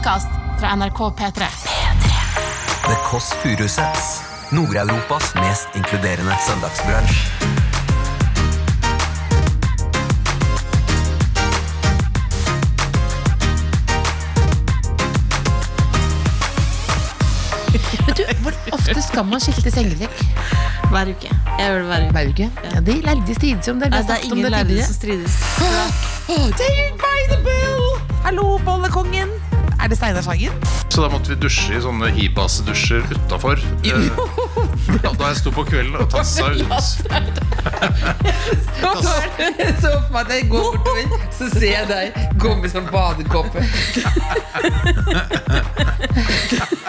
podkast fra NRK P3. The Kåss Furuseths. Nord-Europas mest inkluderende søndagsbransj. Vet du, Hvor ofte skal man skifte sengetrekk? Hver uke. Jeg gjør det hver uke. Hver uke? Ja, De lærde strides om det. Ja, det er ingen lærde som strides. Take by the bell! Hallo, bollekongen! Er det Steinar Sagen? Så da måtte vi dusje i sånne hibas-dusjer utafor. Da da jeg sto på kvelden og tassa ut. Så for meg at jeg går bortover, så ser jeg deg gå med sånn badekåpe.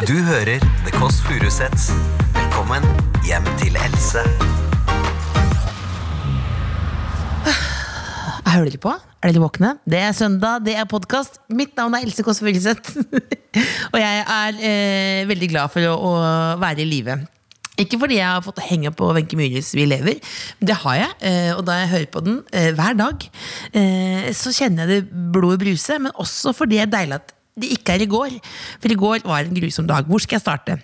Du hører The Kåss Furuseths. Velkommen hjem til Else. Hører dere på? Er dere våkne? Det er søndag, det er podkast. Mitt navn er Else Kåss Furuseth. og jeg er eh, veldig glad for å, å være i live. Ikke fordi jeg har fått henge på Wenche Myhres Vi lever, men det har jeg. eh, Og da jeg hører på den eh, hver dag, eh, så kjenner jeg det blodet bruse. Men også fordi det er deilig at det ikke er i går. For i går var en grusom dag. Hvor skal jeg starte?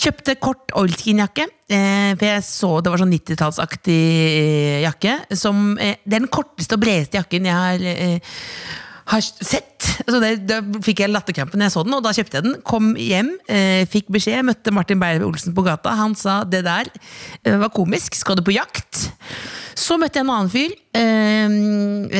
Kjøpte kort oilskin-jakke. Eh, for jeg så det var sånn 90-tallsaktig eh, jakke. Som, eh, den korteste og bredeste jakken jeg har, har sett. Altså det, da fikk jeg latterkrampe når jeg så den, og da kjøpte jeg den. Kom hjem, fikk beskjed, møtte Martin Beyer-Olsen på gata. Han sa det der var komisk. Skal du på jakt? Så møtte jeg en annen fyr. Eh,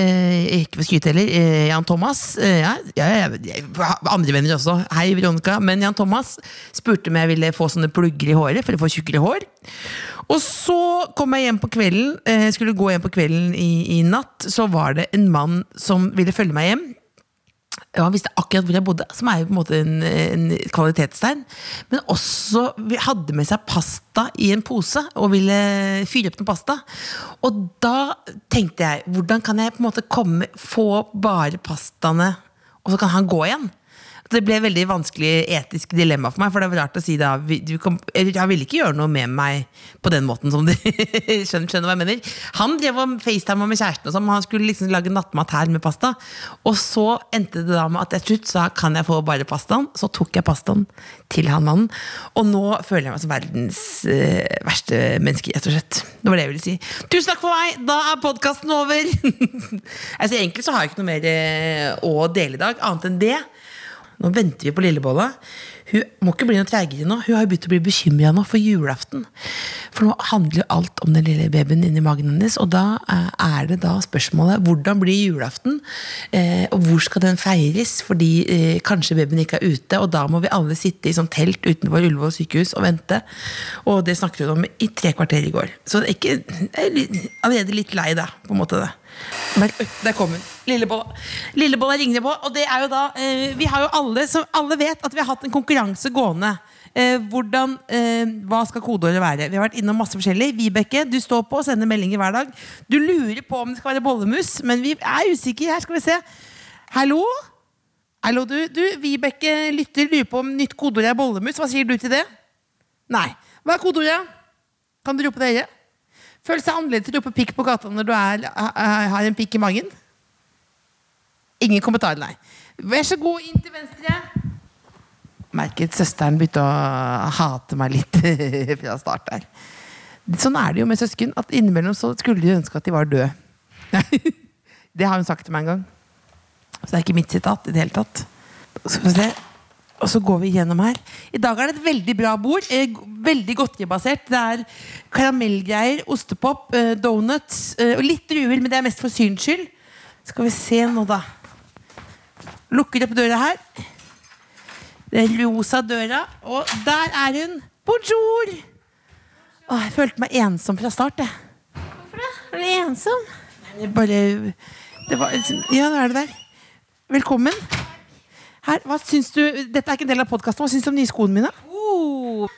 eh, ikke for skryt heller. Eh, Jan Thomas. Eh, ja, ja, jeg, andre venner også. Hei, Veronica. Men Jan Thomas spurte om jeg ville få sånne plugger i håret for å få tjukkere hår. Og så kom jeg hjem på kvelden. Eh, skulle gå hjem på kvelden i, i natt. Så var det en mann som ville følge meg hjem. Ja, han visste akkurat hvor jeg bodde, som er jo på en måte en, en kvalitetstegn. Men også hadde med seg pasta i en pose og ville fyre opp noe pasta. Og da tenkte jeg, hvordan kan jeg på en måte komme, få bare pastaene, og så kan han gå igjen? Det ble et veldig vanskelig etisk dilemma for meg. For det var rart å si da Han ville ikke gjøre noe med meg på den måten som du skjønner, skjønner hva jeg mener. Han drev og facetima med kjæresten, og sånn, han skulle liksom lage nattmat her med pasta. Og så endte det da med at jeg til slutt sa kan jeg få bare pastaen. Så tok jeg pastaen til han mannen. Og nå føler jeg meg som verdens eh, verste menneske, rett og slett. Det var det jeg ville si. Tusen takk for meg! Da er podkasten over! altså Egentlig så har jeg ikke noe mer eh, å dele i dag, annet enn det. Nå venter vi på Lillebolla. Hun må ikke bli noe treigere nå. Hun har jo begynt å bli bekymra nå for julaften. For nå handler jo alt om den lille babyen inni magen hennes. Og da eh, er det da spørsmålet hvordan blir julaften? Eh, og hvor skal den feires? Fordi eh, kanskje babyen ikke er ute, og da må vi alle sitte i sånn telt utenfor Ullevål sykehus og vente. Og det snakket hun om i tre kvarter i går. Så det er ikke, jeg er allerede litt lei, da, på en måte. det der kom hun. Lillebolla. Lillebolla ringer på. Og det er jo da eh, Vi har jo alle som alle vet at vi har hatt en konkurranse gående. Eh, hvordan, eh, hva skal kodeordet være? Vi har vært innom masse forskjellig. Vibeke, du står på og sender meldinger hver dag. Du lurer på om det skal være bollemus, men vi er usikre. Her skal vi se. Hallo? Hallo, du. du Vibeke lytter, lurer på om nytt kodeord er bollemus. Hva sier du til det? Nei. Hva er kodeordet? Kan du rope det høyere? Føles det annerledes å rope pikk på gata når du er, har en pikk i magen? Ingen kommentar, nei. Vær så god, inn til venstre. Merket søsteren begynte å hate meg litt fra start der. Sånn er det jo med søsken, at innimellom så skulle de ønske at de var døde. det har hun sagt til meg en gang. Så det er ikke mitt sitat i det hele tatt. Skal vi se. Og så går vi gjennom her. I dag er det et veldig bra bord. Eh, veldig godteribasert. Det er karamellgreier, ostepop, eh, donuts eh, og litt druer, men det er mest for syns skyld. Skal vi se nå, da. Lukker opp døra her. Den rosa døra. Og der er hun. Bonjour! Åh, jeg følte meg ensom fra start, jeg. Hvorfor det? Er du ensom? Nei, bare det var, Ja, nå er det der. Velkommen. Her, hva syns du, Dette er ikke en del av podkasten. Hva syns du om de nye skoene mine?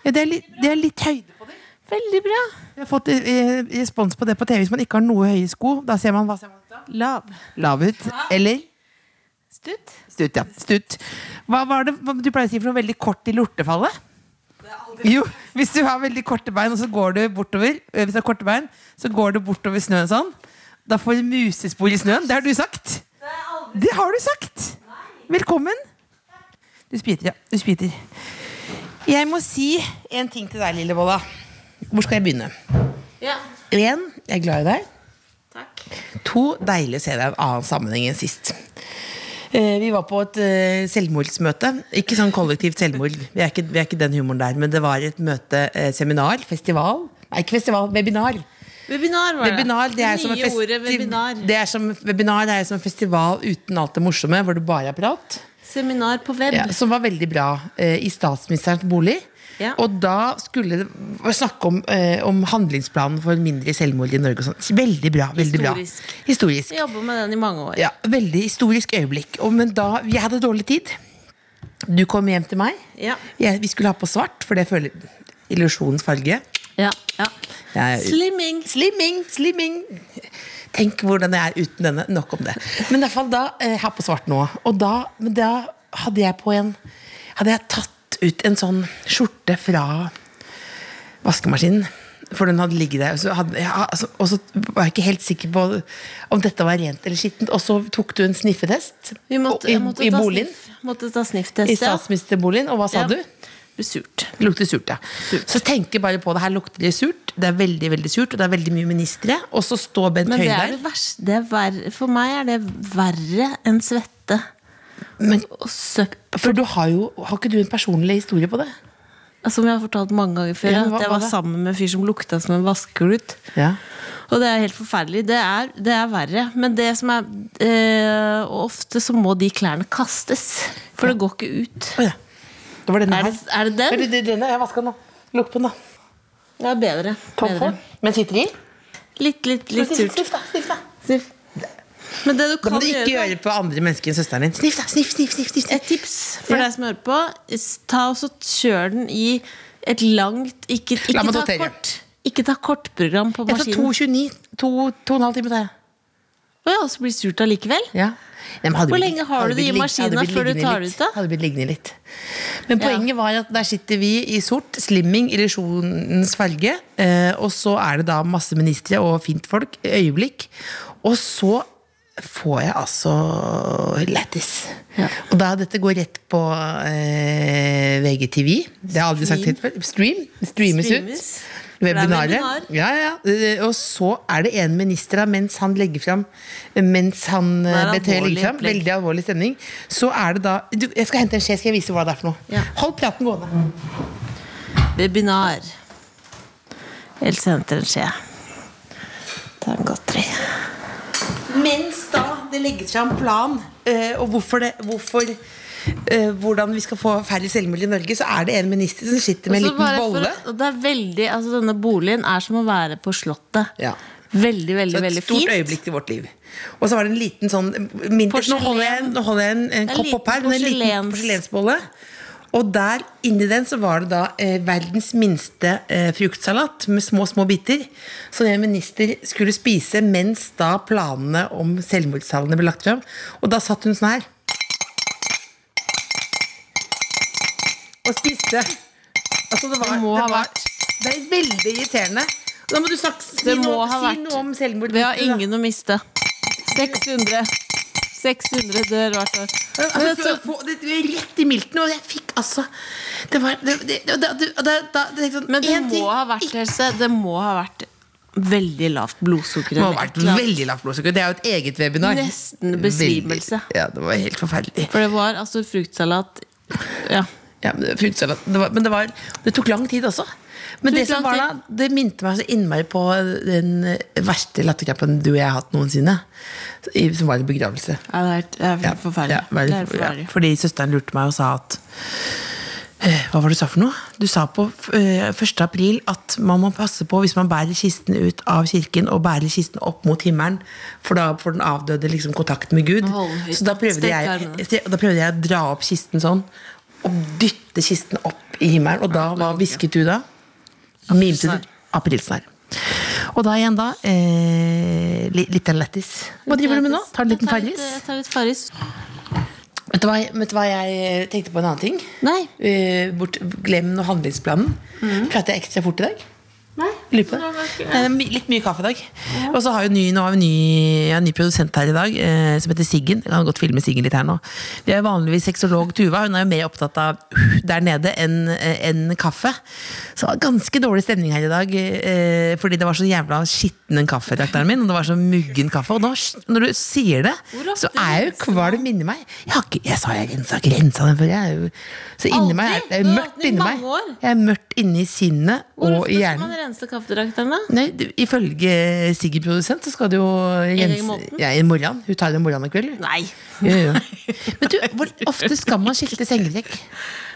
Ja, det, er litt, det er litt høyde på dem. Veldig bra. Jeg har fått eh, respons på det på TV. Hvis man ikke har noe høye sko, da ser man hva ser man ut da? Lav. Lav ut. Eller Stutt. stutt. ja, stutt. Hva var det hva du pleier å si for noe veldig kort i lortefallet? Jo, hvis du har veldig korte bein, og så går du bortover eh, Hvis du har korte bein, så går du bortover snøen sånn. Da får du musespor i snøen. Det har du sagt. Det har du sagt. Velkommen. Du spyter, ja. Du spyter. Jeg må si en ting til deg, lille Bolla. Hvor skal jeg begynne? Ja, Én, jeg er glad i deg. takk. To, deilig å se deg i en annen sammenheng enn sist. Eh, Vi var på et eh, selvmordsmøte. Ikke sånn kollektivt selvmord. Vi er ikke, vi er ikke den humoren der. Men det var et møte, eh, seminar, festival. Nei, ikke festival, webinar. Webinar var det. Webinar, det er en nye ordet webinar. Det er som, webinar er som en festival uten alt det morsomme, hvor det bare er prat. Seminar på web. Ja, som var veldig bra eh, i statsministerens bolig. Ja. Og da skulle det snakke om, eh, om handlingsplanen for mindre selvmord i Norge. Og veldig bra. veldig Historisk. bra Historisk. Jeg jobber med den i mange år. Ja, Veldig historisk øyeblikk. Og, men da, Vi hadde dårlig tid. Du kom hjem til meg. Ja. Jeg, vi skulle ha på svart, for det føler illusjonens farge. Ja, ja. Slimming. Slimming, slimming. Tenk hvordan jeg er uten denne. Nok om det. Men i hvert fall da, jeg her på svart nå. Og da, da hadde jeg på en Hadde jeg tatt ut en sånn skjorte fra vaskemaskinen. For den hadde ligget der. Og så, hadde, ja, altså, og så var jeg ikke helt sikker på om dette var rent eller skittent. Og så tok du en sniffetest Vi måtte, i, måtte i boligen. sniff- Måtte ta I snifftest, ja. statsministerboligen. Og hva sa Ja. du? Surt. Det lukter surt, ja. Så tenk bare på det. Her lukter det surt. Det er veldig veldig surt, og det er veldig mye ministre. Og så står Bent Men Høie er der. er verre. For meg er det verre enn svette. Men, Og for du har jo Har ikke du en personlig historie på det? Som jeg har fortalt mange ganger før. Ja, hva- at jeg var sammen med en fyr som lukta som en vaskeklut. Ja. Og det er helt forferdelig. Det er, det er verre. Men det som er eh, ofte så må de klærne kastes. For det går ikke ut. Oh, ja. Det var denne Er her. er det den? det, det, denne? Jeg vaska den, da. Lukt på den, da. Det er bedre. Bedre. Men sitter i? Litt, litt, litt surt. Sniff, da. Sniff, da. Sniff. Men det du kan må du ikke gjøre, på andre mennesker enn søsteren din. Sniff, da. Sniff, sniff, sniff, sniff. Et tips for Ja. deg som hører på. Ta og så Kjør den i et langt Ikke, ikke, ta, kort, ikke ta kortprogram på maskinen. Jeg tar maskinen. 2,29. To, to og en halv time tar jeg. Å ja, så blir det surt allikevel? Ja. Nei, Hvor blitt- lenge har du det i maskina før du tar det ut, da? Hadde blitt liggende litt. Men Ja. poenget var at der sitter vi i sort, slimming, illusjonens farge. Eh, og så er det da masse ministre og fint folk. Øyeblikk. Og så får jeg altså lættis. Ja. Og da dette går rett på eh, VGTV. Det har jeg aldri sagt helt før. Stream. Streames Streames. ut. Webinaret. webinar. Ja, ja. Og så er det en minister da, mens han legger fram Mens han eh, legger fram, veldig alvorlig stemning, så er det da du, Jeg skal hente en skje, skal jeg vise hva det er for noe. Ja. Hold praten gående. Webinar. Else henter en skje. Ta en godteri. Mens da det legges fram plan, eh, og hvorfor det hvorfor, eh, hvordan vi skal få færre selvmord i Norge, så er det en minister som sitter med en liten for- bolle. og det er veldig, altså Denne boligen er som å være på Slottet. Ja. Veldig, veldig, Så et stort øyeblikk i vårt liv. Og så var det en liten sånn mindre, Nå holder jeg, nå holder jeg en, en kopp opp her. men En liten porselensbolle. Og der inni den så var det da eh, verdens minste eh, fruktsalat med små, små biter. Som en minister skulle spise mens da planene om selvmordstallene ble lagt fram. Og da satt hun sånn her. og spiste. Altså, det, var, det må det ha vært Det er veldig irriterende. Da må du snakke, si, noe, si noe om selvmord. Vi har ingen å miste. 600. 600 dør hvert år. Altså, få, det er rett i milten, og jeg fikk altså Det var Men det må ha vært Helse. Det må ha vært veldig lavt blodsukker. Det må ha vært veldig lavt blodsukker Det er jo et eget webinar. Nesten besvimelse. Veldig, ja, det var helt forferdelig. For det var altså fruktsalat Ja ja, men, det- det var, men det, var, det tok lang tid også. Men Det som var da, det minte meg så innmari på den eh, verste latterkrampen du og jeg har hatt noensinne. Som var en begravelse. Ja, det er, er Ja, forferdelig. ja, veldig- det er forferdelig. ja, fordi søsteren lurte meg og sa at eh, Hva var det du sa for noe? Du sa på eh, 1. april at man må passe på hvis man bærer kisten ut av kirken og bærer kisten opp mot himmelen, for da får den avdøde liksom kontakt med Gud. Så da prøvde, jeg, da prøvde jeg å dra opp kisten sånn, og dytte kisten opp i himmelen. Og da, hva hvisket du da? Mimte du? Aprilsnarr. Og da igjen, da. Eh, litt lettis. Hva driver du med nå? Tar en liten Farris? Jeg tar litt Farris. Vet du, hva, vet du hva jeg tenkte på en annen ting? Nei. Uh, bort, glem nå handlingsplanen. Mm. Prater jeg ekstra fort i dag? Nei. Lurer på det. Det er litt mye kaffe i dag. Og så har jo ny, nå har vi ny, ja, ny produsent her i dag, eh, som heter Siggen. Jeg kan godt filme Siggen litt her nå. Vi er vanligvis sexolog Tuva. Hun er jo mer opptatt av uh, der nede enn en kaffe. Så det var ganske dårlig stemning her i dag, eh, fordi det var så jævla skitten den kaffetrakteren min. Og det var så muggen kaffe. Og nå, når du sier det, så er jeg jo kvalm inni meg. Jeg, har ikke, jeg sa jeg rensa, rensa den før. Jeg er jo, så inni meg det er jo mørkt i inni meg. Jeg er mørkt inni sinnet og i hjernen. Da? Nei, Ifølge Siggy produsent så skal det jo Jens, i ja, i morgen. Hun tar det i morgen i kveld. Nei. Ja, ja. Men du, hvor ofte skal man skifte sengetrekk?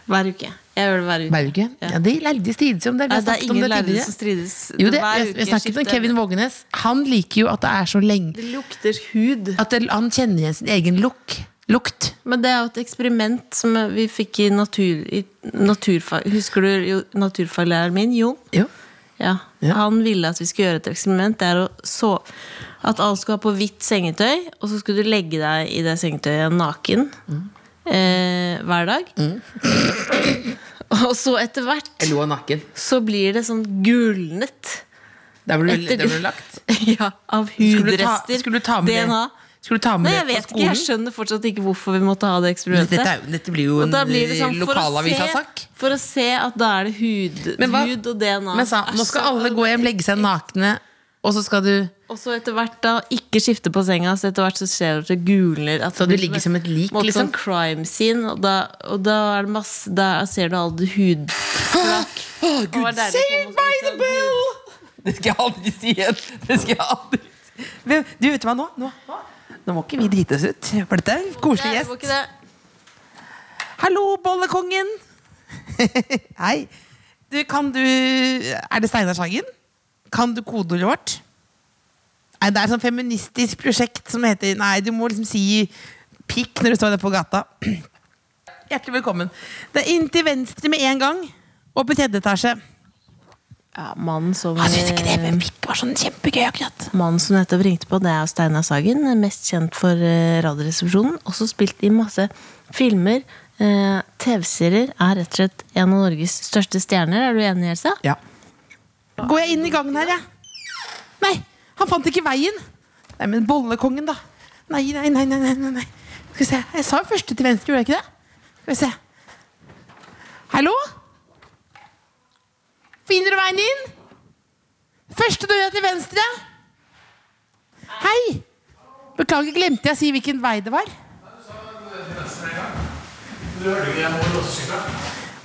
Hver uke. Jeg gjør det hver uke. Hver uke? Ja, De lærde strides om det. Har det er ingen lærde som strides. Jo, det, Hver jeg, uke jeg snakket skifter- Kevin Vågenes. Han liker jo at det er så lenge Det lukter hud. At det, han kjenner igjen sin egen lukk. lukt. Men det er jo et eksperiment som vi fikk i, natur, i naturfag. Husker du naturfaglæreren min, Jon? Jo. Ja. Ja. Han ville at vi skulle gjøre et eksperiment. Det er å så At alle skulle ha på hvitt sengetøy, og så skulle du legge deg i det sengetøyet naken eh, hver dag. og så etter hvert så blir det sånn gulnet. Der ble du, lagt. ja, av Skulle du ta, hudrester. skulle du ta med DNA. Skulle du ta med Nei, jeg det vet på ikke. Jeg skjønner fortsatt ikke hvorfor vi måtte ha det eksperimentet. Dette, er, dette blir jo Og en da blir det sånn, for, å lokalavisasak. se, for å se at da er det hud, Men hva- hud og DNA. Men sa, nå skal alle gå hjem, legge seg nakne, og så skal du Og så etter hvert da ikke skifte på senga, så etter hvert så skjer det at det gulner. At det du blir ligger som et lik, måte liksom? Sånn crime scene, og da, og da er det masse Da ser du hudflak. Oh, Det save Saved å komme by seg the ut bell! Det skal jeg aldri si igjen. Det skal jeg aldri Men, Du, vet du hva nå? Nå, nå, nå må ikke vi drite oss ut. For dette er en koselig gjest. det. Hallo, bollekongen! Hei. Du, kan du Er det Steinar Sagen? Kan du kodeordet vårt? Nei, det er et sånt feministisk prosjekt som heter Nei, du må liksom si pikk når du står der på gata. Hjertelig velkommen. Det er inn til venstre med en gang. Og på tredje etasje. Ja, Mannen som, Han syntes ikke det med mikk var sånn kjempegøy akkurat. mannen som nettopp ringte på, det er Steinar Sagen. Mest kjent for eh, Radioresepsjonen. Også spilt i masse filmer. Eh, TV-serier er rett og slett en av Norges største stjerner. Er du enig, Elsa? Ja. Går jeg inn i gangen her, jeg? Nei, han fant ikke veien. Nei, men bollekongen, da. Nei, nei, nei, nei, nei, nei. Skal vi se. Jeg sa første til venstre, gjorde jeg ikke det? Skal vi se. Hallo? Finner du veien inn? Første døra til venstre. Hei! Beklager, glemte jeg å si hvilken vei det var? Du hørte ikke jeg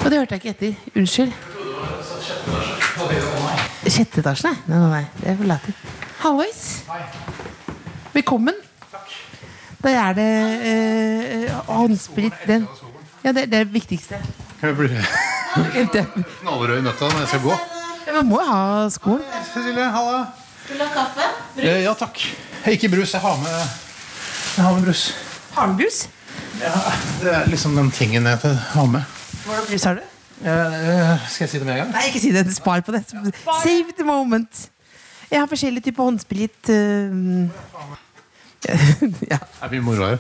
Og det hørte jeg ikke etter. Unnskyld. Sjette etasje? Nei, nei, nei. Det er for lættis. Hallois. Velkommen. Der er det eh, håndsprit. Den. Ja, det, det er det viktigste. Jeg blir knallrød i nøtta når jeg skal gå. ja, må jo ha skoen. Cecilie, halla. Vil du ha kaffe? Eh, ja takk. Ikke brus. Jeg har med, jeg har med brus. Harnbrus? Ja, det er liksom den tingen jeg har med. Hvordan brus har du? Eh, skal jeg si det med en gang? Nei, ikke si det. Spar på det. Save the moment. Jeg har forskjellige typer håndsprit. Uh, ja. Det er mye moro her.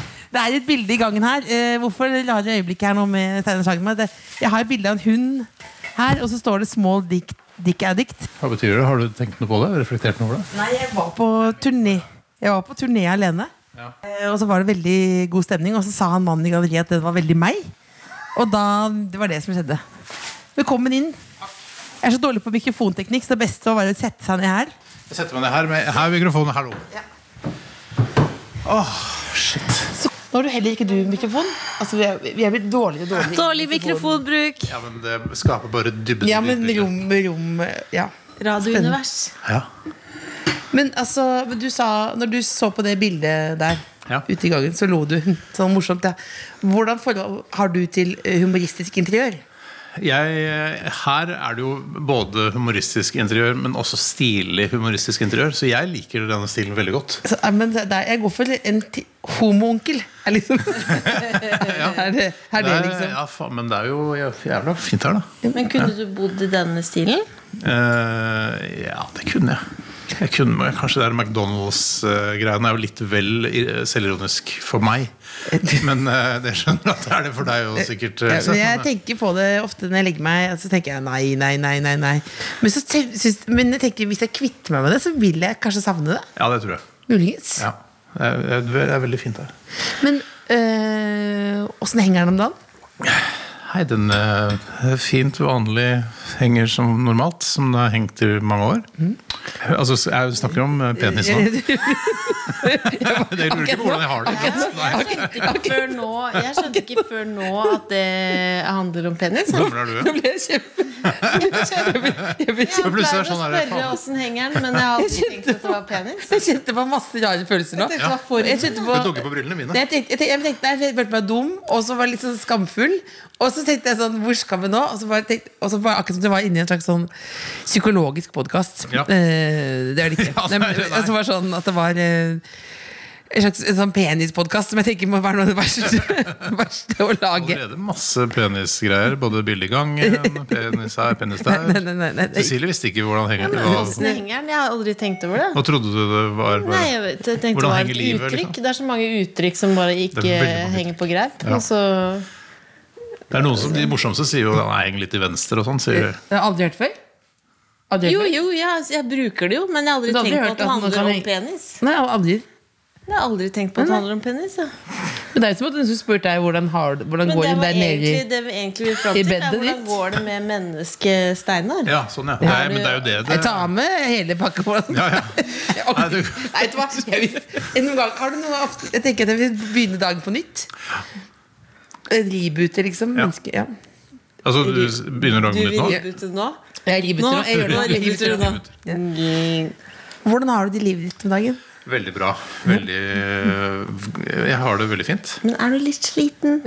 Det er et bilde i gangen her. Eh, hvorfor rare øyeblikket her nå med tegnesaken? Det- Jeg har et bilde av en hund her, og så står det 'Small Dick, dick Addict'. Hva betyr det? Har du tenkt noe på det? Reflektert noe over det? Nei, jeg var på turné Jeg var på turné alene. Eh, Og så var det veldig god stemning, og så sa han mannen i galleriet at det var veldig meg. Og da, det var det som skjedde. Velkommen inn. Jeg er så dårlig på mikrofonteknikk, så det beste var bare å sette seg ned her. Jeg setter meg ned her med her er mikrofonen. Hallo. Åh, shit. Nå har du heller ikke du mikrofon. Altså, vi er, vi er blitt dårligere og dårligere. Dårlig mikrofonbruk. Ja, men det skaper bare dybde. Ja, men rom, rom Ja. Radiounivers. Ja. Men altså, du sa, når du så på det bildet der Ja. ute i gangen, så lo du. Sånn morsomt, ja. Hvordan forhold har du til humoristisk interiør? Jeg, her er det jo både humoristisk interiør, men også stilig humoristisk interiør. Så jeg liker denne stilen veldig godt. Så, eh, men det er, jeg går for en homoonkel. Er liksom. er det, er det Det er- liksom? ja, faen, men det er jo jævla fint her, da. Men kunne du bodd i denne stilen? Uh, ja, det kunne jeg. Jeg kunne, kanskje det er McDonald's-greiene er jo litt vel eh, selvironisk for meg. Men eh, det skjønner at det er det for deg òg, sikkert. Ja, men jeg tenker på det ofte når jeg legger meg, så tenker jeg nei, nei, nei. nei, nei. Men, så, te- men jeg tenker, hvis jeg kvitter meg med det, så vil jeg kanskje savne det. ja, det tror jeg. Muligens. Ja. Det er, det er veldig fint her. Men øh, henger den om dagen? Hei, den eh, er fint vanlig henger som normalt, som det har hengt i mange år. Altså, jeg snakker om eh, penis nå. Det lurer ikke på hvordan jeg har det. Før nå, jeg skjønte ikke før nå at det handler om penis. Hvor gammel er du? Nå ble jeg kjempe... Jeg pleier er å sånn spørre åssen henger den, men jeg har aldri tenkt at det var penis. Jeg kjente på masse rare følelser nå. Jeg tenkte på brillene mine. Jeg tenkte, jeg følte meg dum, og så var jeg litt sånn skamfull. Og så tenkte jeg sånn, hvor skal vi nå? Og så var, jeg og så var akkurat som det var inni en slags sånn psykologisk podkast. Ja. Eh, det er det ikke. Ja, nei. og så var sånn at det var eh, en slags en sånn penispodkast som jeg tenker må være noe av det verste, verste å lage. Allerede masse penisgreier. Både bildegang, penis her, penis der. Nei, nei, nei, nei, nei. Cecilie visste ikke hvordan henger det var. Hengeren? Jeg har aldri tenkt over det. hva trodde du det var? Nei, jeg, vet, jeg tenkte Hvordan det var et livet, uttrykk. liksom? Det er så mange uttrykk som bare ikke Det er henger på greip. Ja. Og så Det er noen som, De morsomste sier jo han henger litt til venstre og sånn. sier de. Det har aldri hørt før. Aldri hørt Jo, før. jo, jeg, jeg bruker det jo, men jeg har aldri Du har aldri tenkt på hørt at det at man handler om penis. Nei, aldri. Jeg har aldri tenkt på at det handler om penis. Ja. Men det er jo som at hun spurte deg hvordan, har, du- hvordan Men går det det var der nede egentlig i det vi egentlig vil fram i til. er bedet Hvordan ditt? går det med mennesket Steinar? Ja, sånn, ja. Det er, men det er jo det det Jeg tar med hele pakka på den. Ja, ja. Nei, du, Nei, vet du hva? Jeg vil, noen gang, har du noe ofte, Jeg tenker at jeg vil begynne dagen på nytt. Reboote, liksom. Ja. Menneske, ja. altså, du begynner Du dagen vil nå? nå? reboote nå? Jeg rebooter Nå, nå. Jeg gjør det nå nå. Jeg rebooter rebooter nå. nå. Hvordan har du det i livet ditt om dagen? Veldig bra. Veldig Jeg har det veldig fint. Men er du litt sliten?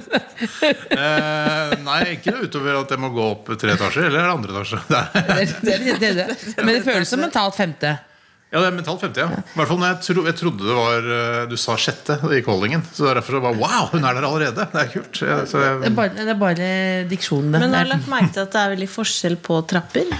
Eh, nei, ikke utover at jeg må gå opp tre etasjer. Eller er andre etasje? Det er, Det er- det er- det er det. Men det føles som mentalt femte. Ja, det er mentalt 50, ja. I hvert fall når jeg, tro, jeg trodde det var eh, Du sa sjette i callingen. Så er derfor det var Wow, hun er der allerede! Det er kult. Jeg, så Det er bare, det er bare diksjonen. det. Men har du er- lagt merke til at det er veldig forskjell på trapper?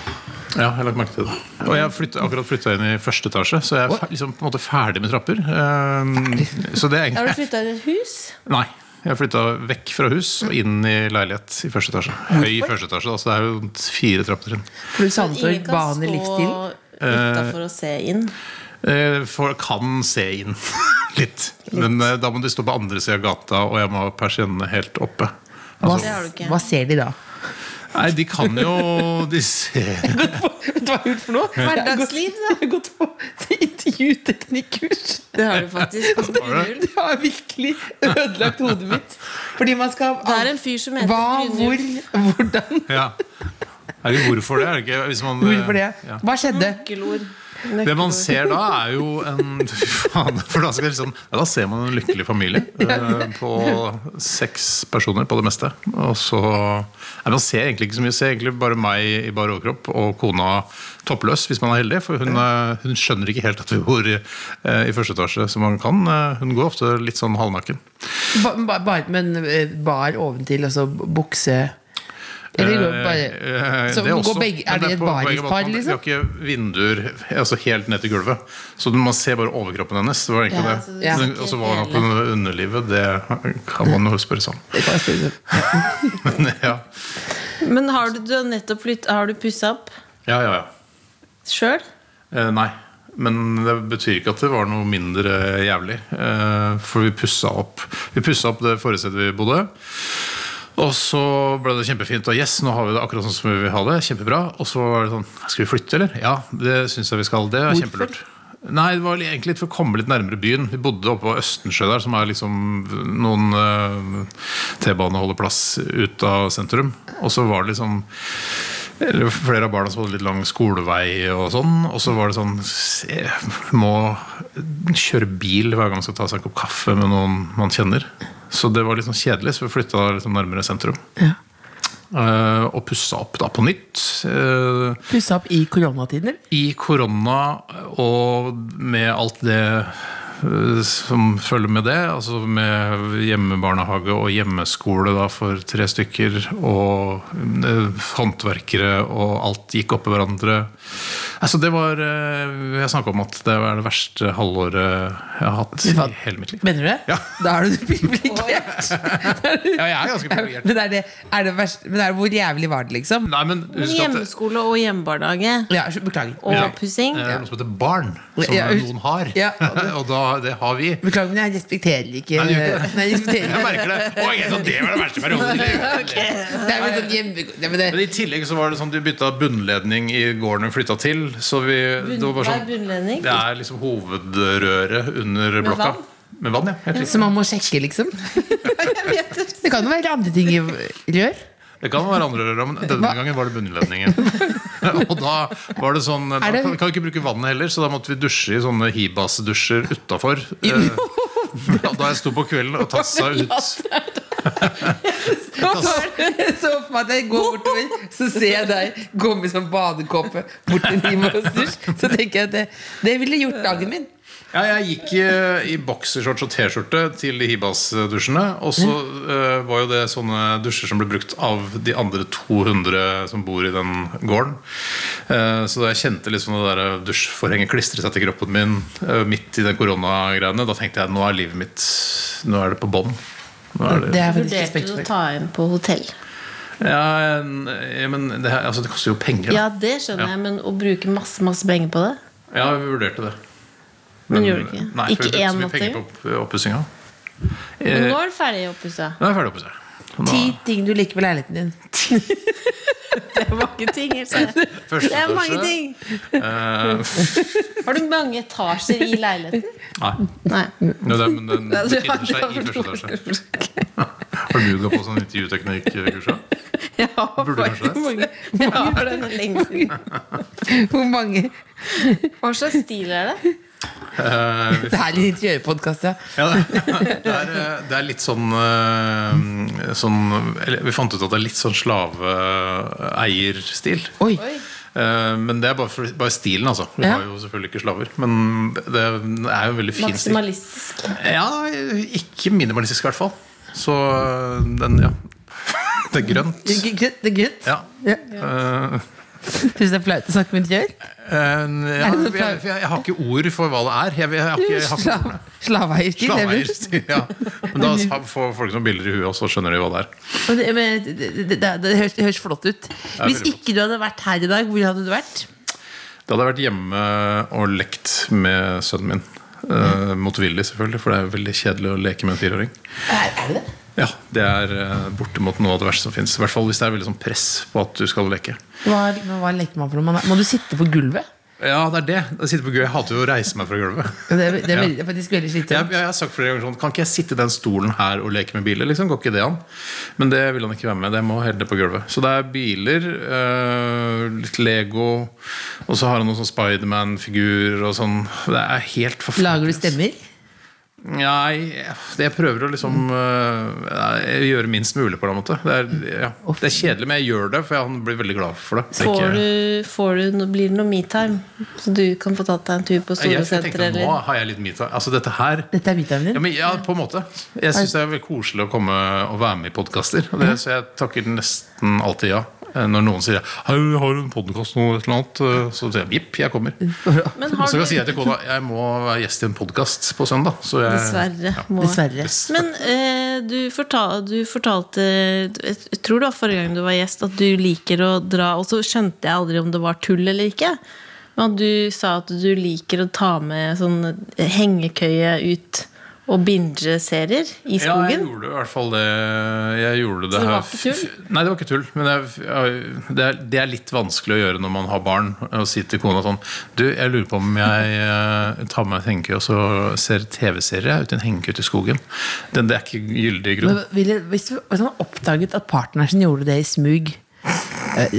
ja, jeg har lagt merke til det. Og jeg har akkurat flytta inn i første etasje, så jeg er liksom, på en måte ferdig med trapper. Ferdig. så det er Har du flytta inn i et hus? Nei. Jeg flytta vekk fra hus og inn i leilighet i første etasje. Høy første etasje, da, så det er jo fire du savnet Ingen kan stå livsstil? Utafor og se inn. Folk For kan se inn litt. Men eh, da må de stå på andre sida av gata, og jeg må ha persiennene helt oppe. Hva, du ikke. hva ser de da? Nei, de kan jo De ser Vet du hva jeg har gjort for noe? Hverdagsliv, da. Jeg har gått på intervjuteknikkurs. Det har du faktisk. Det. Det har virkelig ødelagt hodet mitt. Fordi man skal Det er en fyr som heter Hva, hvor, hvordan Ja. Er det hvorfor det? Er det ikke, hvis man, Hvorfor det? Ja. Hva skjedde? Nøkkelord. Det man ser da, er jo en faen, For da, liksom, ja, da ser man en lykkelig familie eh, på seks personer på det meste. Og så nei, Man ser egentlig ikke så mye. Ser egentlig bare meg i bar overkropp og kona toppløs, hvis man er heldig. For hun, eh, hun skjønner ikke helt at vi bor i, eh, i første etasje som man kan. Eh, Hun går ofte litt sånn halvnaken. Ba, ba, men eh, bar oventil, altså bukse Eller det bare eh, Så det går også. begge- er det et barispar, liksom? Vi har ikke vinduer altså helt ned til gulvet. Så man ser bare overkroppen hennes. Det var egentlig Ja, det. Ja. ser Og så var hun på underlivet. Det kan man jo spørre seg. Det om. Men ja. Men har du, du har nettopp flytt, Har du pussa opp ja, ja, ja. sjøl? Eh, nei. Men det betyr ikke at det var noe mindre jævlig. Eh, for vi pussa opp Vi pussa opp det forrige stedet vi bodde. Og så ble det kjempefint. Og yes, nå har vi det akkurat sånn som vi vil ha det. Kjempebra. Og så var det sånn Skal vi flytte, eller? Ja, det syns jeg vi skal. Det er Hvorfor? kjempelurt. Nei, det var egentlig litt for å komme litt nærmere byen. Vi bodde oppe på Østensjø der, som er liksom noen uh, T-baneholdeplass ut av sentrum. Og så var det liksom eller flere av barna som hadde litt lang skolevei og sånn. Og så var det sånn se, Må kjøre bil hver gang man skal ta seg en kopp kaffe med noen man kjenner. Så det var litt sånn kjedelig, så vi flytta liksom nærmere sentrum. Ja. Uh, og pussa opp da på nytt. Uh, Pussa opp i koronatiden. I korona og med alt det uh, som følger med det. Altså med hjemmebarnehage og hjemmeskole da, for tre stykker. Og eh, håndverkere, og alt gikk opp i hverandre. Altså det var eh, Jeg snakka om at det var det verste halvåret jeg har hatt i hele mitt liv. Mener du det? Ja. Da er du privilegert. Ja, jeg er ganske privilegert. Men, er det, er det verst, men er det, hvor jævlig var det, liksom? Nei, men Men husk hjemmeskole og hjemmebarnehage Ja, Beklager. og Ja. pussing. det er noe som heter barn, som Ja, noen har. ja. og da, det har vi. Beklager, men jeg respekterer ikke Nei, ikke. Nei, jeg respekterer Jeg merker det. Oi, så det var det verste perioden i livet. Men i tillegg så var det sånn de bytta bunnledning i gården flytta til. Så vi, det var bare sånn, det er liksom hovedrøret under blokka. vann? Med vann, ja. Så man må sjekke, liksom? Det kan jo være andre ting i rør. Det kan være andre rør, men denne Hva? gangen var det bunnledningen. og da var det sånn Da det- kan vi kan vi ikke bruke vannet heller, så da måtte vi dusje i sånne Hibas-dusjer utafor. Da jeg sto på kvelden og tassa ut. Så, så for meg at jeg går bortover, så ser jeg deg gå med sånn badekåpe bort til Nimos-dusj. Så tenker jeg at det, det ville gjort dagen min. Ja, jeg gikk i, i boksershorts og T-skjorte til de Hibas-dusjene. Og så uh, var jo det sånne dusjer som ble brukt av de andre 200 som bor i den gården. Uh, så da jeg kjente liksom det der dusjforhenget klistre seg til kroppen min uh, midt i den koronagreiene, da tenkte jeg nå er livet mitt Nå er det på bånn. Nå er Det det er faktisk Vurderte du å ta inn på hotell? Ja, men det, her- altså, det koster jo penger. Ja, det skjønner jeg, men å bruke masse masse penger på det? Ja, vi vurderte det. Men gjorde du ikke? Nei, Ikke én natt til? på. Men Eh, nå er det ferdig oppussa. Nå er det ferdig oppusset. Ti ting du liker ved leiligheten din. Det er mange ting. Else. Første Det er mange ting. Eh, Har du mange etasjer i leiligheten? nei. Nei. Ja, det, men den befinner seg i første etasje. Har du gått på sånn intervjuteknikk-kurs? Ja, Burde kanskje det? Mange, Ja, det er lenge siden. hvor mange Hva slags stil er det? Eh, Det er en interiørpodkast, ja. ja, det, er, eh, det er litt sånn, eh, sånn eller, Vi fant ut at det er litt sånn slaveeierstil. Oi. Oi. Eh, Men det er bare, for, bare stilen, altså. Vi Ja. har jo selvfølgelig ikke slaver. Men det, det er jo en veldig fin stil. Maksimalistisk. Ja, ikke minimalistisk i hvert fall. Så den, ja. Det er grønt. Det er grønt. Det er grønt. Ja. Ja. Eh, du det er flaut å snakke med interiør? Uh, ja, jeg, jeg, jeg har ikke ord for hva det er. Jeg, jeg, har ikke, har Slav, er vel- Slaveeierstil, ja. Men da får folk noen bilder i huet, og så skjønner de hva det er. Det, men det, det, det, høres, høres flott ut. Hvis ikke du hadde vært her i dag, hvor hadde du vært? Da hadde jeg vært hjemme og lekt med sønnen min. Uh, motvillig, selvfølgelig, for det er veldig kjedelig å leke med en fireåring. Er, er det det? Ja, Det er uh, bortimot noe av det verste som fins. I hvert fall hvis det er veldig sånn press på at du skal leke. Hva, hva leker man for noe? Må du sitte på gulvet? Ja, det er det. Jeg, sitter på gulvet. jeg hater jo å reise meg fra gulvet. Det er, det er, veldig, faktisk veldig Jeg, slitsomt. jeg har sagt flere ganger sånn Kan ikke jeg sitte i den stolen her og leke med biler? Liksom? Går ikke det an? Men det vil han ikke være med. Det må helle på gulvet. Så det er biler, øh, litt Lego, og så har han noen sånn Spiderman-figurer og sånn. Det er helt forferdelig. Lager du stemmer? Nei, det jeg prøver å liksom uh, gjøre minst mulig på en måte. Det er, ja. det er kjedelig, men jeg gjør det, for han blir veldig glad for det. Får du, får du, blir det noe metime? Så du kan få tatt deg en tur på Storosenteret? nå har jeg litt me-time. Altså dette her Dette er Ja, din? men, ja, på en måte. Jeg syns det er veldig koselig å komme og være med i podkaster. Så jeg takker nesten alltid ja. Eh, Når noen sier Hei, har du en podkast nå, eller annet? eh, Så sier jeg jipp, jeg kommer. Men har så kan jeg si til kona jeg må være gjest i en podkast på søndag. Så jeg, Dessverre. Må. Dessverre. Men eh, du, fortal, du fortalte Jeg tror det var forrige gang du var gjest, at du liker å dra Og så skjønte jeg aldri om det var tull eller ikke. Men du sa at du liker å ta med sånn hengekøye ut og binge-serier i Ja, jeg skogen. gjorde i hvert fall det. Jeg gjorde det Så det var her- ikke tull? Nei, det var ikke tull. Men jeg, jeg, det, er, det er litt vanskelig å gjøre når man har barn. Å si til kona sånn Du, jeg lurer på om jeg eh, tar med meg en hengekøye og så ser TV-serie ute i en hengekøye ute i skogen. Det, det er ikke gyldig grunn. Men ville- Hvis du hvis man oppdaget at partneren sin gjorde det i smug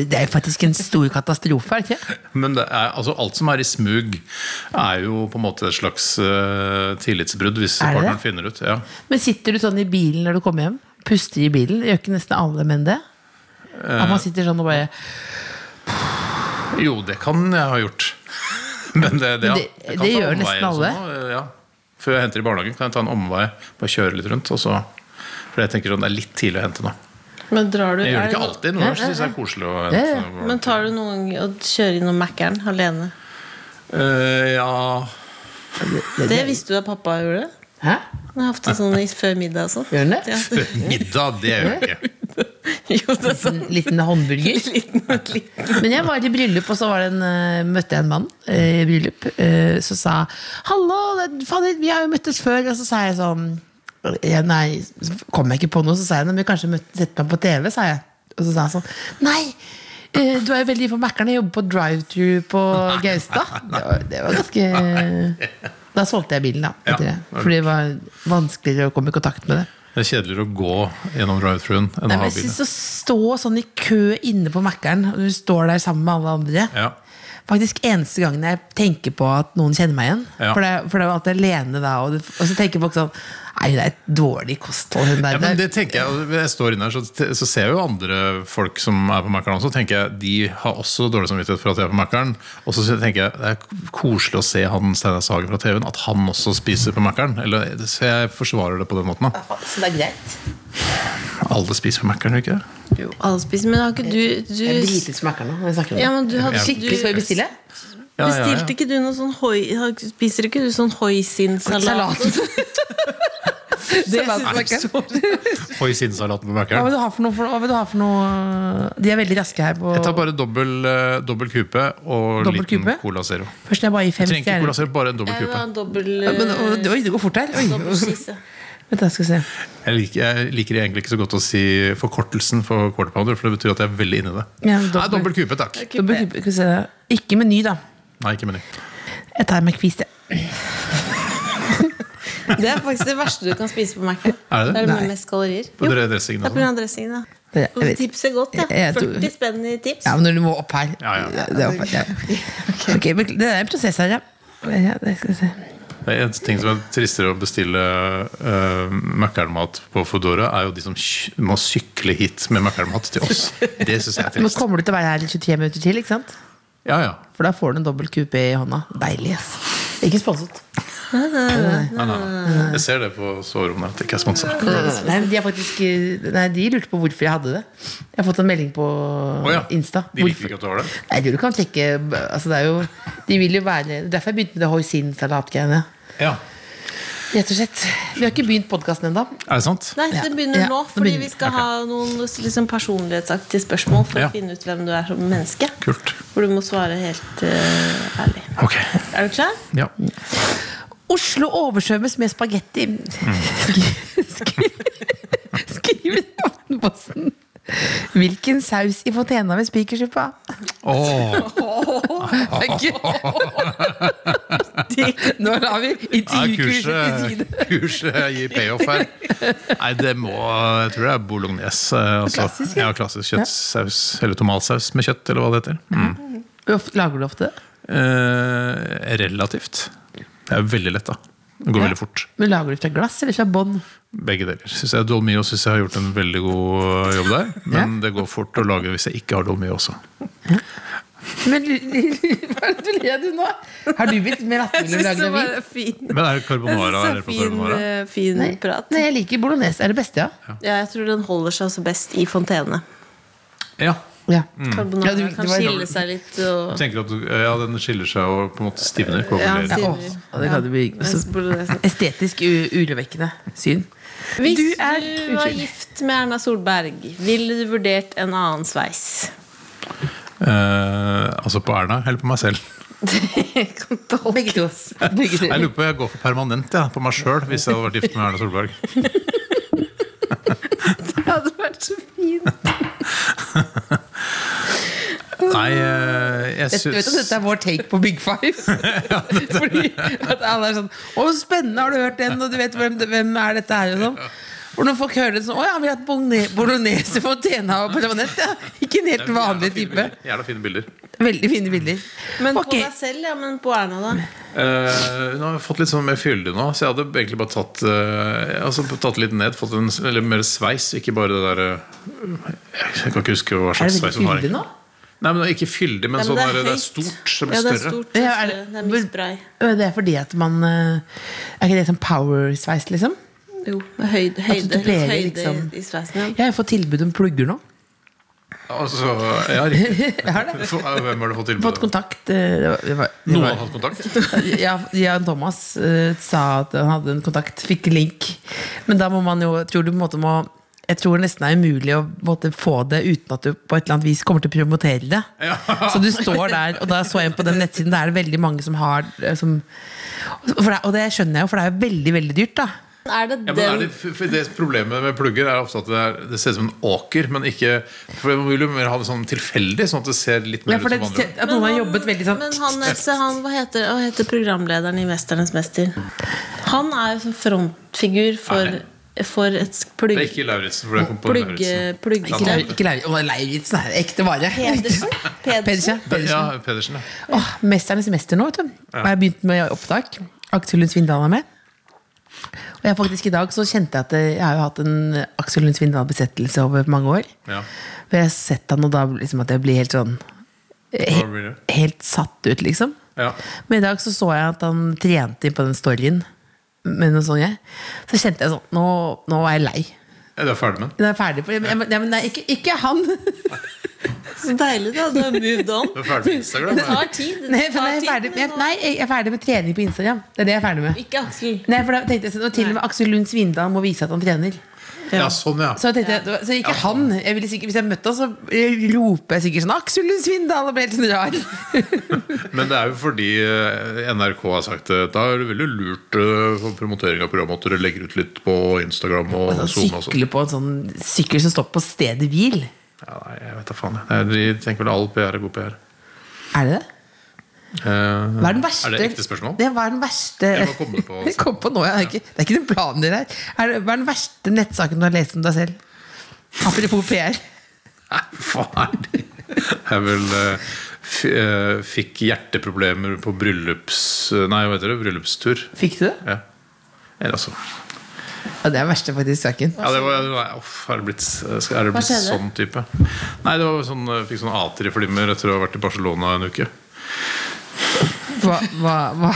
Det er faktisk en stor katastrofe, er det ikke? Men det er, altså, alt som er i smug, er jo på en måte et slags uh, tillitsbrudd, hvis Er partneren det? finner ut. Ja. Men sitter du sånn i bilen når du kommer hjem? Puster i bilen? Gjør ikke nesten alle menn det? At man sitter sånn og bare Jo, det kan jeg ha gjort. Men det, det, ja. det- kan det gjør nesten alle. sånn, ja. Før jeg henter i barnehagen, kan jeg ta en omvei, bare kjøre litt rundt. Og så, for jeg tenker sånn, det er litt tidlig å hente nå. Men drar du Jeg gjør det ikke alltid. Noen ganger så syns jeg det er koselig å Ja, ja. Men tar du noen gang og kjører innom Mækkern alene? Uh, ja Det visste du at pappa gjorde? Hæ? Han har hatt det sånn i- før middag og sånn. Gjør han det? Ja. Middag, det gjør jeg ikke. Jo, det er sånn En liten håndburger. liten, liten. Men jeg var i bryllup, og så var det en, eh, møtte jeg en mann eh, i bryllup eh, som sa 'Hallo, fader, vi har jo møttes før.' Og så sa jeg sånn ja, Nei, så kom jeg ikke på noe. Så sa jeg «Nei, men vi kanskje setter sett meg på TV, sa jeg. Og så sa han sånn Nei! eh, Du er jo veldig for Mækkern. Jeg jobber på drive-thru på Gaustad. Det var, det var ganske Da solgte jeg bilen, da. Ja. Etter det. Fordi det var vanskeligere å komme i kontakt med det. Det er kjedeligere å gå gjennom drive-thruen enn å ha jeg synes Å stå sånn i kø inne på Mækkern, og du står der sammen med alle andre Ja. Faktisk eneste gangen jeg tenker på at noen kjenner meg igjen. Ja. For, det, for det er jo alltid alene da, og, det, og så tenker folk sånn Nei, det er et dårlig kosthold, hun der. Ja, men det tenker jeg, Jeg står inne her, så, så ser jeg jo andre folk som er på Mækkern også. tenker jeg, De har også dårlig samvittighet for at de er på Mækkern. Og så tenker jeg det er koselig å se han Steinar Sagen fra TV-en, at han også spiser på Mækkern. Så jeg forsvarer det på den måten. da Så det er greit. Alle spiser på Mækkern, ikke det? Jo, alle spiser, men har ikke du, du Jeg driter i Mækkern nå. når jeg snakker om det. Ja, men du hadde Skikkelig skal vi bestille? Ja, ja, ja. Bestilte ikke du noe sånn hoi... Spiser ikke du sånn hoisinsalat? Salat. Det Salat synes jeg ikke. Hva vil du ha for noe? For, hva vil du ha for noe? De er veldig raske her. på Jeg tar bare dobbel, uh, dobbel kupe og Dobbel liten kupe? Cola Zero. Først jeg bare i Jeg fem trenger ikke Cola. Zero, bare en dobbel Jeg kupe. dobbel Ja, men, Oi, det går fort her. Oi. dobbel se. Jeg liker, jeg liker egentlig ikke så godt å si forkortelsen for quarter pounder, for det betyr at jeg er veldig inni det. Ja, Nei, dobbel- dobbel kupe, takk. Dobbel kupe, skal vi se. Ikke meny, da. Nei, ikke meny. Jeg tar McFeast, jeg. Det er faktisk det verste du kan spise på Mac-en. Er det det? Det er det Nei. med mest kalorier. På Jo, det dressingen er og pga. sånn. dressingen. da. Jeg vet- tips er godt, ja. Jeg- jeg tror- 40 spenn i tips. Ja, men når du må opp her. Ja, ja. Det er opp her, ja. Ok, men Det er en prosess her, ja. ja det skal vi se. Det er En ting som er tristere å bestille uh, Mækkern-mat på Foodora, er jo de som ky- må sykle hit med Mækkern-mat til oss. Det syns jeg er Men trist. kommer du til å være her i 23 minutter til, ikke sant? Ja, ja. For da får du en dobbel kupé i hånda. Deilig, ass. Ikke sponset. Nei, nei, nei. Jeg ser det på soverommet at det ikke er sponsa. Nei, de, faktisk, nei, de lurte på hvorfor jeg hadde det. Jeg har fått en melding på oh, ja. Insta. De liker ikke at du har det? Nei, du kan trekke altså, det er jo, De vil jo være Derfor jeg begynte med det hoisin-salatgreiene. Ja. Rett og slett. Vi har ikke begynt podkasten ennå. Er det sant? Nei, det begynner Ja, nå, fordi begynner. vi skal ha noen liksom, personlighetsaktige spørsmål for Ja. å finne ut hvem du er som menneske. Kult. Hvor du må svare helt uh, ærlig. Okay. Er du klar? Ja. Oslo oversvømmes med spagetti. Mm. skriv i Aftenposten. Hvilken saus i fontena med Spikersuppa? Åh, Nå lar vi er intervjukurset til kurset, side. kurset gir payoff her. Nei, det må Jeg tror det er bolognese. eh, Altså. Klassisk, ja. ja. Klassisk kjøttsaus. Eller tomatsaus med kjøtt, eller hva det heter. Mm. Lager du ofte det? Eh, relativt. Det er veldig lett, da. Det går veldig fort. Men Lager du fra glass eller fra bånd? Begge deler. Synes jeg Dolmio synes jeg har gjort en veldig god jobb der. Men det går fort å lage hvis jeg ikke har Dolmio også. Men hva er det du ler du nå? Har du blitt mer latterlig å lage det vin? fin, Men er det carbonara Jeg synes fin, carbonara? eh, fin Nei, prat. nei, jeg liker bolognese. Er det beste, ja? Ja, jeg tror den holder seg også best i fontene. Ja. Ja. Carbonara Ja, kan var- skille seg litt. Og, tenker at du, ja, Den skiller seg og på en måte stivner. Ja, stivner. ja å, det kan det bli. mens Estetisk urovekkende syn. Hvis Du du, er- var gift med Erna Solberg, ville du vurdert en annen sveis? Eh, altså på Erna eller på meg selv? Begge to. Begge to. Jeg lurer på jeg går for permanent ja, på meg sjøl hvis jeg hadde vært gift med Erna Solberg. Det hadde vært så fint. Nei, eh, jeg syns vet du, dette er vår take på Big Five. Fordi at alle er sånn Å, spennende, har du hørt den? Og du vet hvem, hvem er dette her? Og sånn. Og når folk hører det sånn Å ja, vi har hatt bolognese for Tena og permanent. Ja. Ikke en helt vanlig type. Gjerne fine bilder. Veldig fine bilder. Men på deg selv, ja. Men på Erna, da? Uh, nå har jeg fått litt sånn mer fylde nå, så jeg hadde egentlig bare tatt uh, altså tatt litt ned. Fått en eller mer sveis, ikke bare det derre Jeg kan ikke huske hva slags sveis hun har. nå? Nei, men ikke fyldig, men Nei, men sånn det er det er stort. Det blir Ja, det er større. stort. Ja, er Det det- er misbrei. Det er fordi at man eh, Er ikke det sånn power-sveis, liksom? Jo, med høyde, høyde, du pleier høyde liksom- i sveisen. Ja. Jeg har fått tilbud om plugger nå. Altså, ja. Jeg har det. Hvem har du fått tilbud? Fått kontakt. eh, det var- det var- det Noen har hatt kontakt? Ja, Jan Thomas uh, sa at han hadde en kontakt, fikk link. Men da må man jo tror du på en måte må jeg tror nesten er umulig å måte, få det uten at du på et eller annet vis kommer til å promotere det. Så du står der, og da så jeg på den nettsiden, der er det veldig mange som har eh, som, for det, Og det skjønner jeg jo, for det er jo veldig, veldig dyrt, da. Er det Ja, men er det, det Problemet med plugger er ofte at det, er, det ser ut som en åker, men ikke For Man vil jo mer ha det sånn tilfeldig, sånn at det ser litt mer Ja, ut som andre. at noen har jobbet veldig sånn Men han, Else, han hva, heter, hva heter programlederen i 'Mesternes mester'? Han er jo sånn frontfigur for, for et plugg... Det er ikke Lauritzen, for det kom på Plugg, plugg Ikke Lau- ikke Lauritzen er ekte vare. Pedersen? Pedersen. Pedersen? Pedersen. Ja, Pedersen, ja. Åh, Mesternes mester nå, vet du. Og jeg har begynt med opptak. Aksel Lund Svindal er med. Og jeg faktisk i dag så kjente jeg at jeg har jo hatt en Aksel Lund Svindal-besettelse over mange år. ja. For jeg har sett han, og da liksom at jeg blir helt sånn he? Helt satt ut, liksom. Ja. Men i dag så så jeg at han trente inn på den storyen. Med noe sånt, jeg. Så kjente jeg sånn Nå, nå er jeg lei. Ja, du ferdig med den? Jeg er ferdig på, men nei, ikke, ikke han! Så deilig, da. Du har moved on. Du er ferdig med Instagram? Det tar tid. Nei, for tar jeg er ferdig, jeg, nei, jeg er ferdig med trening på Instagram. Det er det jeg er ferdig med. Ikke Aksel. Nei, for da tenkte jeg og Til og med Aksel Lund Svindal må vise at han trener. Ja, sånn, ja. Så, jeg tenkte, så ikke han jeg ville sikkert, Hvis jeg møtte ham, så roper jeg sikkert sånn 'Aksel Lund Svindal!' og ble helt sånn rar. Men det er jo fordi eh, NRK har sagt det. Da er det veldig lurt eh, for promotering av programmet at dere legger ut litt på Instagram og Og sånn. sykle på en sånn sykkel som står på stedet hvil. Ja, nei, jeg vet da faen. De tenker vel all PR er god PR. Er det det? Eh, Hva er den verste Er det ekte spørsmål? Det, hva er den verste Jeg må komme på- kom på nå, ja. det, er ikke, det er ikke den planen din her. Er det, hva er den verste nettsaken du har lest om deg selv? Apropos PR. Nei, faen? Jeg vel eh, f eh, fikk hjerteproblemer på bryllups... Nei, hva heter det? Bryllupstur. Fikk du det? Ja. Eller altså Ja, det er verste faktisk saken. ja, det var, det var, uff, er det blitt, er det blitt sånn type? Nei, det var sånn, jeg fikk sånn A3-flimmer etter å ha vært i Barcelona en uke. Hva, hva, hva?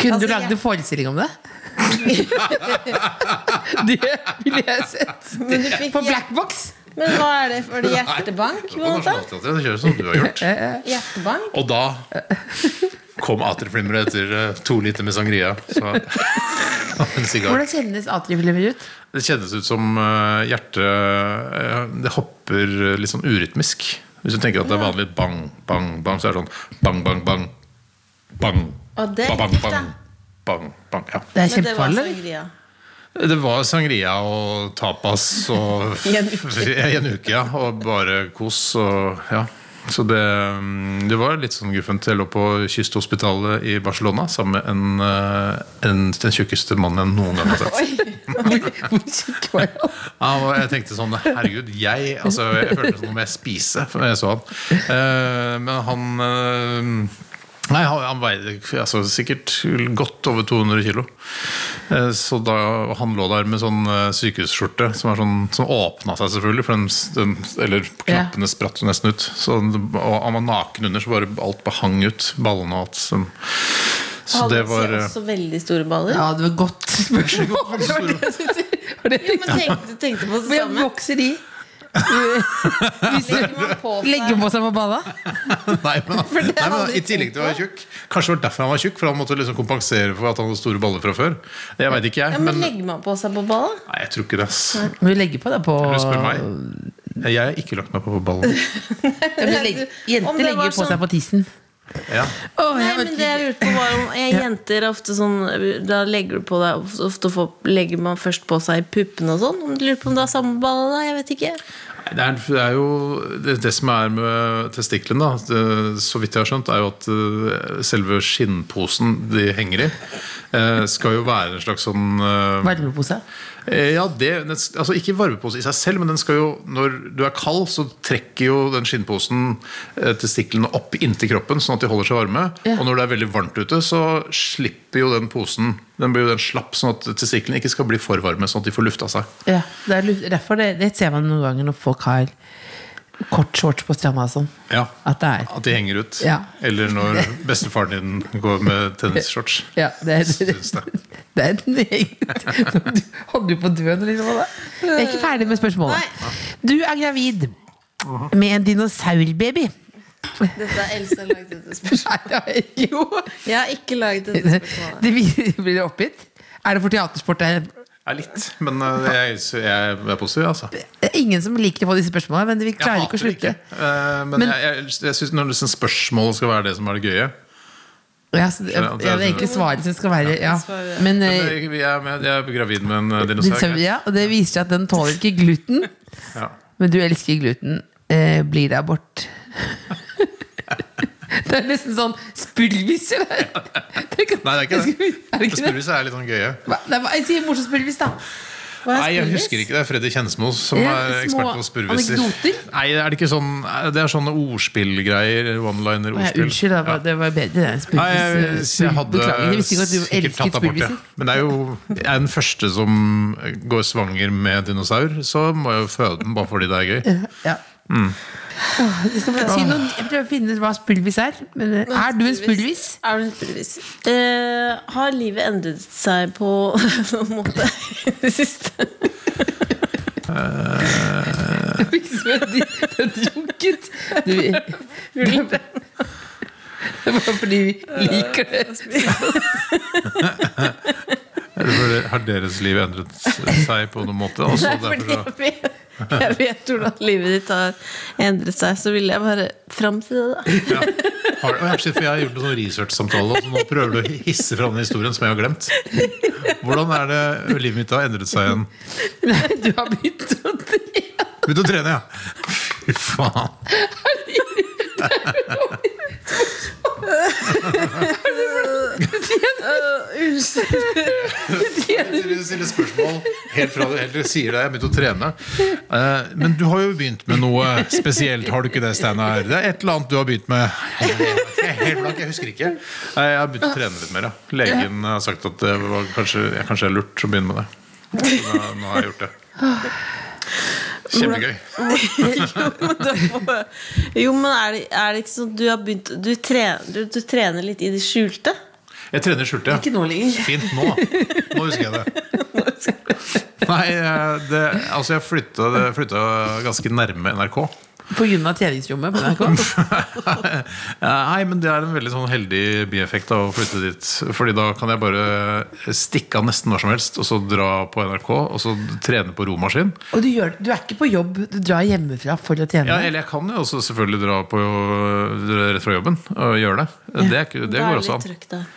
Kunne du Altså, lagd en forestilling om det? det ville jeg sett. Men du fikk På Blackbox. Men hva er det? for det hjertebank? Nei, på? Nationaltheatret, kjøres som du har gjort. Hjertebank? Og da kom A3-flimmeret etter eh, to liter med sangria. Så, en. Hvordan kjennes atrieflimmer ut? Det kjennes ut som eh, hjertet eh, Det hopper litt sånn urytmisk. Hvis du tenker at det er vanlig bang, bang, bang, så er det sånn bang, bang, bang. Bang. Og det er bang, bang, bang, bang. Ja. Det er kjempefarlig. sangria. Det var sangria og tapas og I en uke. I en uke, ja. Og bare kos og ja. Så det, mm, det var litt sånn guffent. Jeg lå på kysthospitalet i Barcelona sammen med en, eh, en, den tjukkeste mannen jeg noen gang har sett. Ja, jeg tenkte sånn Herregud, jeg altså, Jeg følte som om jeg spise, for jeg så han. Eh, men han eh, Nei, han, han veide altså, sikkert godt over 200 kilo. Eh, så da han lå der med sånn eh, sykehusskjorte som, er sånn, som åpna seg, selvfølgelig. For den, den, eller knappene spratt jo nesten ut. Så, og han var naken under, så bare alt bare hang ut. Ballene og alt. Så, så det han hadde eh, også veldig store baller? Ja, det var godt spørsmål. Det var det si. Det var det Jo, men tenkte, du tenkte på det Legger man på seg- Legger på seg på balla? Nei, men, nei, men I tillegg til å være tjukk. Kanskje det var derfor han var tjukk. For han måtte liksom kompensere for at han hadde store baller fra før. Det vet ikke jeg. Ja, men Men, legger man på seg på balla? nei, jeg tror ikke det. Må du legge på deg på spør meg. Jeg har ikke lagt meg på ballen. Legg- Om Jenter legger på sånn- seg på tissen. Ja. Oh, Nei, men det jeg lurte på var om jeg, Jenter er ofte sånn Da legger du på deg Ofte får, legger man først på seg puppene og sånn. Om du lurer på om det er samme balle, da? Jeg vet ikke. Nei, Det er, det er jo det, det som er med testiklene, da, det, så vidt jeg har skjønt, er jo at eh, selve skinnposen de henger i, eh, skal jo være en slags sånn eh, Varmepose. Eh, Ja, det, altså Ikke varmepose i seg selv, men den skal jo, når du er kald, så trekker jo den skinnposen eh, testiklene opp inntil kroppen, sånn at de holder seg varme. Ja. Og når det er veldig varmt ute, så slipper jo den posen Den blir jo den slapp, sånn at testiklene ikke skal bli for varme, sånn at de får lufta seg. Ja, det er derfor det, det ser man noen ganger når folk har Kort shorts på stranda og sånn. Ja. At det er At de henger ut. Ja. Eller når bestefaren din går med tennisshorts. Ja, det er, Syns det. det er en egen holder du på å dø nå, liksom. Jeg er ikke ferdig med spørsmålet. Du er gravid med en dinosaurbaby. Dette er Else lagd dette spørsmålet. Nei, det jo. Jeg har ikke laget dette spørsmålet. Det blir blir det oppgitt? Er det for teatersport? Ja, litt. Men uh, jeg, jeg er positiv, altså. Det er ingen som liker å få disse spørsmålene, men vi klarer ikke å slutte. Eh, men, Men- jeg, jeg, jeg syns når liksom spørsmålet skal være det som er det gøye Ja, så, det- ja, det er egentlig svaret som skal være ja. Men Men eh, jeg, jeg, er jeg er gravid med en eh, dinosaur. ja, og det viser seg at den tåler ikke gluten. Ja. Men du elsker gluten. Eh, blir det abort? det er nesten sånn eller? Tenk- Nei, det er ikke det. Er det ikke det? Er litt sånn gøye. Hva? Nei, hva- Jeg sier morsom spurvis, da. Hva er Nei, jeg husker ikke det. er Freddy Kjensmo som Ja, er små ekspert på spurviser. anekdoter? Nei, er det ikke sånn Det er sånne ordspillgreier. One-liner-ordspill. unnskyld, da, Ja. det var bedre. det, Nei, jeg, eh, jeg spurvis. hadde Beklager, jeg visste ikke at du sikkert elsket tatt bort. ja. spurviser. Men det er jo jeg er den første som går svanger med dinosaur, så må jeg jo føde den bare fordi det er gøy. Ja. Si noe, jeg prøver å finne ut hva spurvis er. Men eh, er du en spurvis? Er du en spurvis? Eh, har livet endret seg på noen måte i det siste? Det var ikke som jeg har drukket. Det det var fordi vi liker det. Har deres liv endret seg på noen måte? Også fordi derfor så jeg vet, hvordan livet ditt har endret seg, så vil jeg bare fram til det, da. ja. har, for Jeg har gjort en sånn researchsamtale, og så nå prøver du å hisse fram den historien som jeg har glemt. Hvordan er det livet mitt har endret seg igjen? Nei, du har begynt å trene. Begynt å trene, ja! Fy faen. Du stiller spørsmål helt fra du helt sier det. Jeg har begynt å trene. Eh, Men du har jo begynt med noe spesielt, har du ikke det, Steinar? Det er et eller annet du har begynt med. Helt blank, jeg husker ikke. Jeg har begynt å trene litt mer. Ja. Legen har sagt at det var kanskje, jeg kanskje er lurt å begynne med det. Nå, nå har jeg gjort det. Kjempegøy. Jo, men er det, er det ikke sånn du har begynt Du trener, du, du trener litt i det skjulte? Jeg trener skjult, ja. Ikke nå lenger. Fint nå. Nå husker jeg det. Nei, eh, det, altså jeg flytta, flytta ganske nærme NRK. Av treningsrommet på NRK. Nei, men det er en veldig sånn heldig bieffekt av å flytte dit. Fordi da kan jeg bare stikke av nesten når som helst, og så dra på NRK, og så trene på romaskin. Og du, gjør, du er ikke på jobb, du drar hjemmefra for å trene? Ja, eller jeg kan jo også selvfølgelig dra på rett fra jobben og gjøre det. Det, er ikke, det går også an. trøkk der.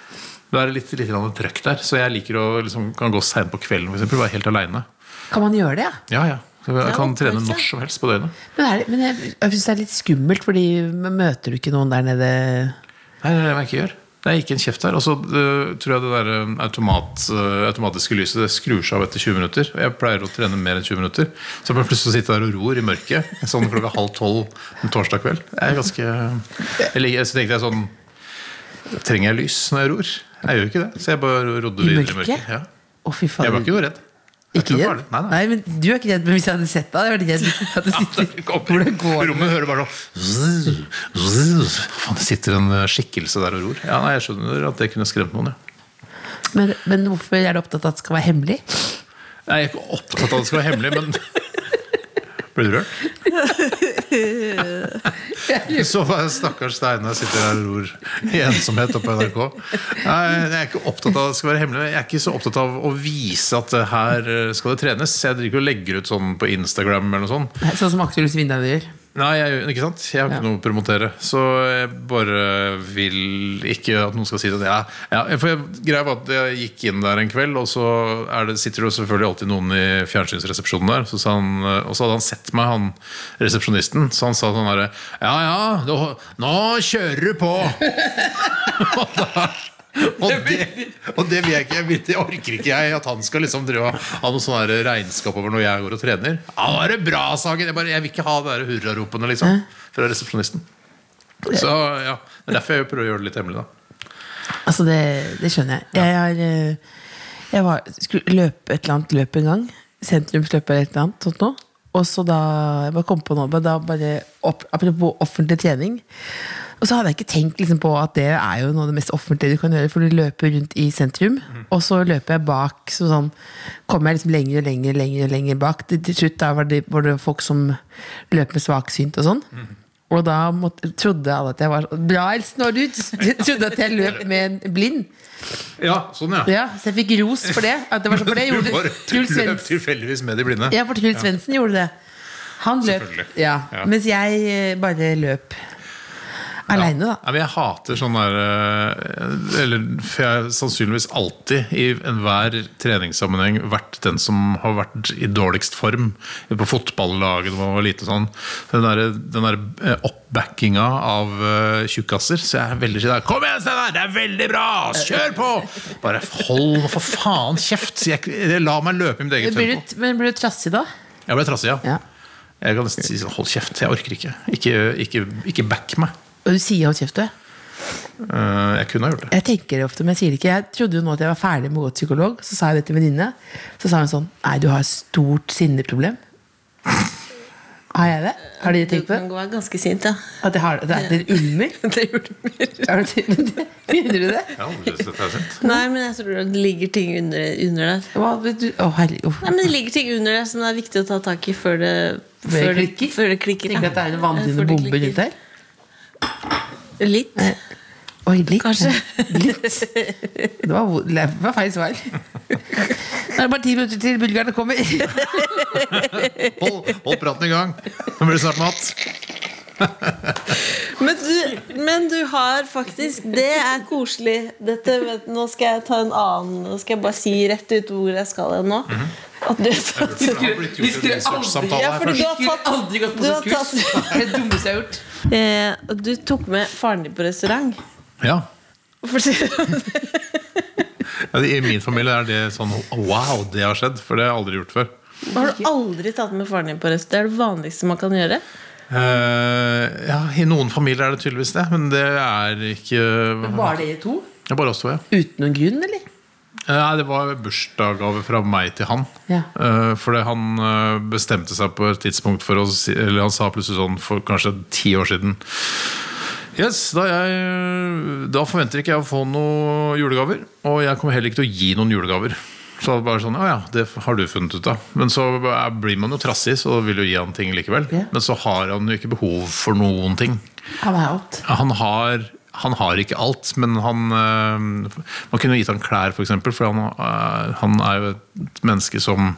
Det er litt, litt trøkk der. Så jeg liker å liksom, kan gå seint på kvelden, for eksempel, være helt aleine. Kan man gjøre det, ja? Ja, ja. Så jeg kan Ja, trene når som helst på døgnet. Men, det, men jeg, jeg syns det er litt skummelt, Fordi møter du ikke noen der nede Nei, det er det jeg ikke gjør. Det er ikke en kjeft der. Og så øh, tror jeg det der øh, automat, øh, automatiske lyset Det skrur seg av etter 20 minutter. Jeg pleier å trene mer enn 20 minutter. Så jeg plutselig sitte der og ror i mørket sånn klokka halv tolv en torsdag kveld. Jeg er ganske Eller så tenkte jeg sånn Trenger jeg lys når jeg ror? Jeg gjør ikke det. Så jeg bare rodde videre i mørket? I mørket. Ja. Faen. Jeg var ikke noe redd. Ikke redd? Nei, nei. Nei, men Du er ikke redd, men hvis jeg hadde sett deg, hadde jeg vært redd. At det sitter, det går? Rommet hører bare sånn Faen, det sitter en skikkelse der og ror. Ja, nei, Jeg skjønner at det kunne skremt noen. Ja. Men, men hvorfor er du opptatt av at det skal være hemmelig? Jeg er ikke opptatt av at det skal være hemmelig, men Ble du rørt? Så stakkars Steinar sitter her og ror i ensomhet oppe på NRK. Nei, Jeg er ikke opptatt av det skal være hemmelig. Jeg er ikke så opptatt av å vise at her skal det trenes. Jeg driver ikke og legger ut sånn på Instagram eller noe sånt. Sånn som Aksel Svindal gjør. Nei, jeg, ikke sant? Jeg har ikke noe å promotere. Så jeg bare vil ikke at noen skal si det. ja, ja for jeg, Greia var at jeg gikk inn der en kveld, og så er det, sitter det selvfølgelig alltid noen i fjernsynsresepsjonen der. Så sa han, og så hadde han sett meg, han resepsjonisten. Så han sa sånn herre Ja ja, nå kjører du på! og da og det, og det vil jeg ikke. Det orker ikke jeg at han skal liksom drive ha noe sånn regnskap over når jeg går og trener. Ja, da er det bra, Sagen! Jeg, bare, jeg vil ikke ha der hurraropene liksom, fra resepsjonisten. Så ja, Det er derfor jeg prøver å gjøre det litt hemmelig. da Altså, det, det skjønner jeg. Jeg, har, eh, jeg var, skulle løpe et eller annet løp en gang. Sentrumsløpet eller et eller annet sånt nå. Og så da Jeg bare kom på noe, men da bare opp, Apropos offentlig trening. Og så hadde jeg ikke tenkt liksom på at det er jo noe av det mest offentlige du kan gjøre, for du løper rundt i sentrum, og så løper jeg bak, så sånn kommer jeg liksom lenger og lenger lenger, lenger bak. Til, til slutt da var det, var det folk som løp med svaksynt og sånn. Og da måtte, trodde alle at jeg var Bra, Elsen, nå er du trodde at jeg løp med en blind. Ja, sånn, ja. Ja, Så jeg fikk ros for det. At det var så for det Du gjorde Truls løp tilfeldigvis med de blinde. Ja, for Truls Svendsen gjorde det. Han løp. Ja, Ja. Mens jeg eh, bare løp aleine, da. Ja, men jeg hater sånn der eh, Eller for jeg har sannsynligvis alltid i enhver treningssammenheng vært den som har vært i dårligst form. På fotballaget da man var lite sånn. Den der, den der eh, oppbackinga av uh, tjukkaser. Så jeg er veldig sånn Kom igjen, Steinar! Det er veldig bra! Kjør på! Bare hold for faen kjeft! Jeg, jeg, la meg løpe i mitt eget Blir tempo. du, men blir du trassig da? Jeg ble trassig, ja. Ja. Jeg kan nesten si sånn Hold kjeft, jeg orker ikke. Ikke, ikke, ikke back meg. Og du sier hold kjeft, du. Uh, jeg kunne ha gjort det. Jeg tenker det ofte, men jeg sier det ikke. Jeg trodde jo nå at jeg var ferdig med å gå til psykolog. Så sa jeg det til venninne. Så sa hun sånn Nei, du har et stort sinneproblem. Har jeg det? Har de Du tenkt på Det kan det? gå ganske sint, ja. At jeg har det? Det er det ulmer? Begynner gjorde du. Du det? Du det? Jeg har aldri sett det jeg. Nei, men jeg tror det ligger ting under, under der. Hva, vet du? Å, oh. Nei, men Det ligger ting under der som det er viktig å ta tak i før det, Før det klikker? Før det klikker Tenker du at det er en Før bombe rundt her? Litt. Oi, litt. Kanskje. Litt. Det var, det var feil svar. Det er bare ti minutter til bulgarene kommer. Hold, hold praten i gang. Nå blir det snart mat. Men du, men du har faktisk Det er koselig. Dette, vet, nå skal jeg ta en annen Nå skal jeg bare si rett ut hvor jeg skal hen nå. At du, Det Ja, her du først. har Aldri gått på Du har kurs. tatt- Det er det dummeste jeg har gjort. Eh, Du tok med faren din på restaurant. Ja. Ja, I min familie er det sånn Wow, det har skjedd. For det har jeg aldri gjort før. Har du aldri tatt med faren din på restaurant? Det er det vanligste man kan gjøre. Eh, ja, I noen familier er det tydeligvis det, men det er ikke Bare i to? Det er bare oss to, ja. Uten noen grunn, eller? Eh, Nei, Det var bursdagsgave fra meg til han. Ja. Eh, Fordi han eh, bestemte seg på et tidspunkt for å si Eller han sa plutselig sånn for kanskje ti år siden Yes, da, jeg, da forventer ikke jeg å få noen julegaver. Og jeg kommer heller ikke til å gi noen julegaver. Så det bare sånn, ja, ja, det har du funnet ut av. Men så blir man jo trassig, så vil jo gi han ting likevel. Ja. Men så har han jo ikke behov for noen ting. Han. Han har, han har ikke alt, men han øh, Man kunne gitt han klær, f.eks., for, eksempel, for han, øh, han er jo et menneske som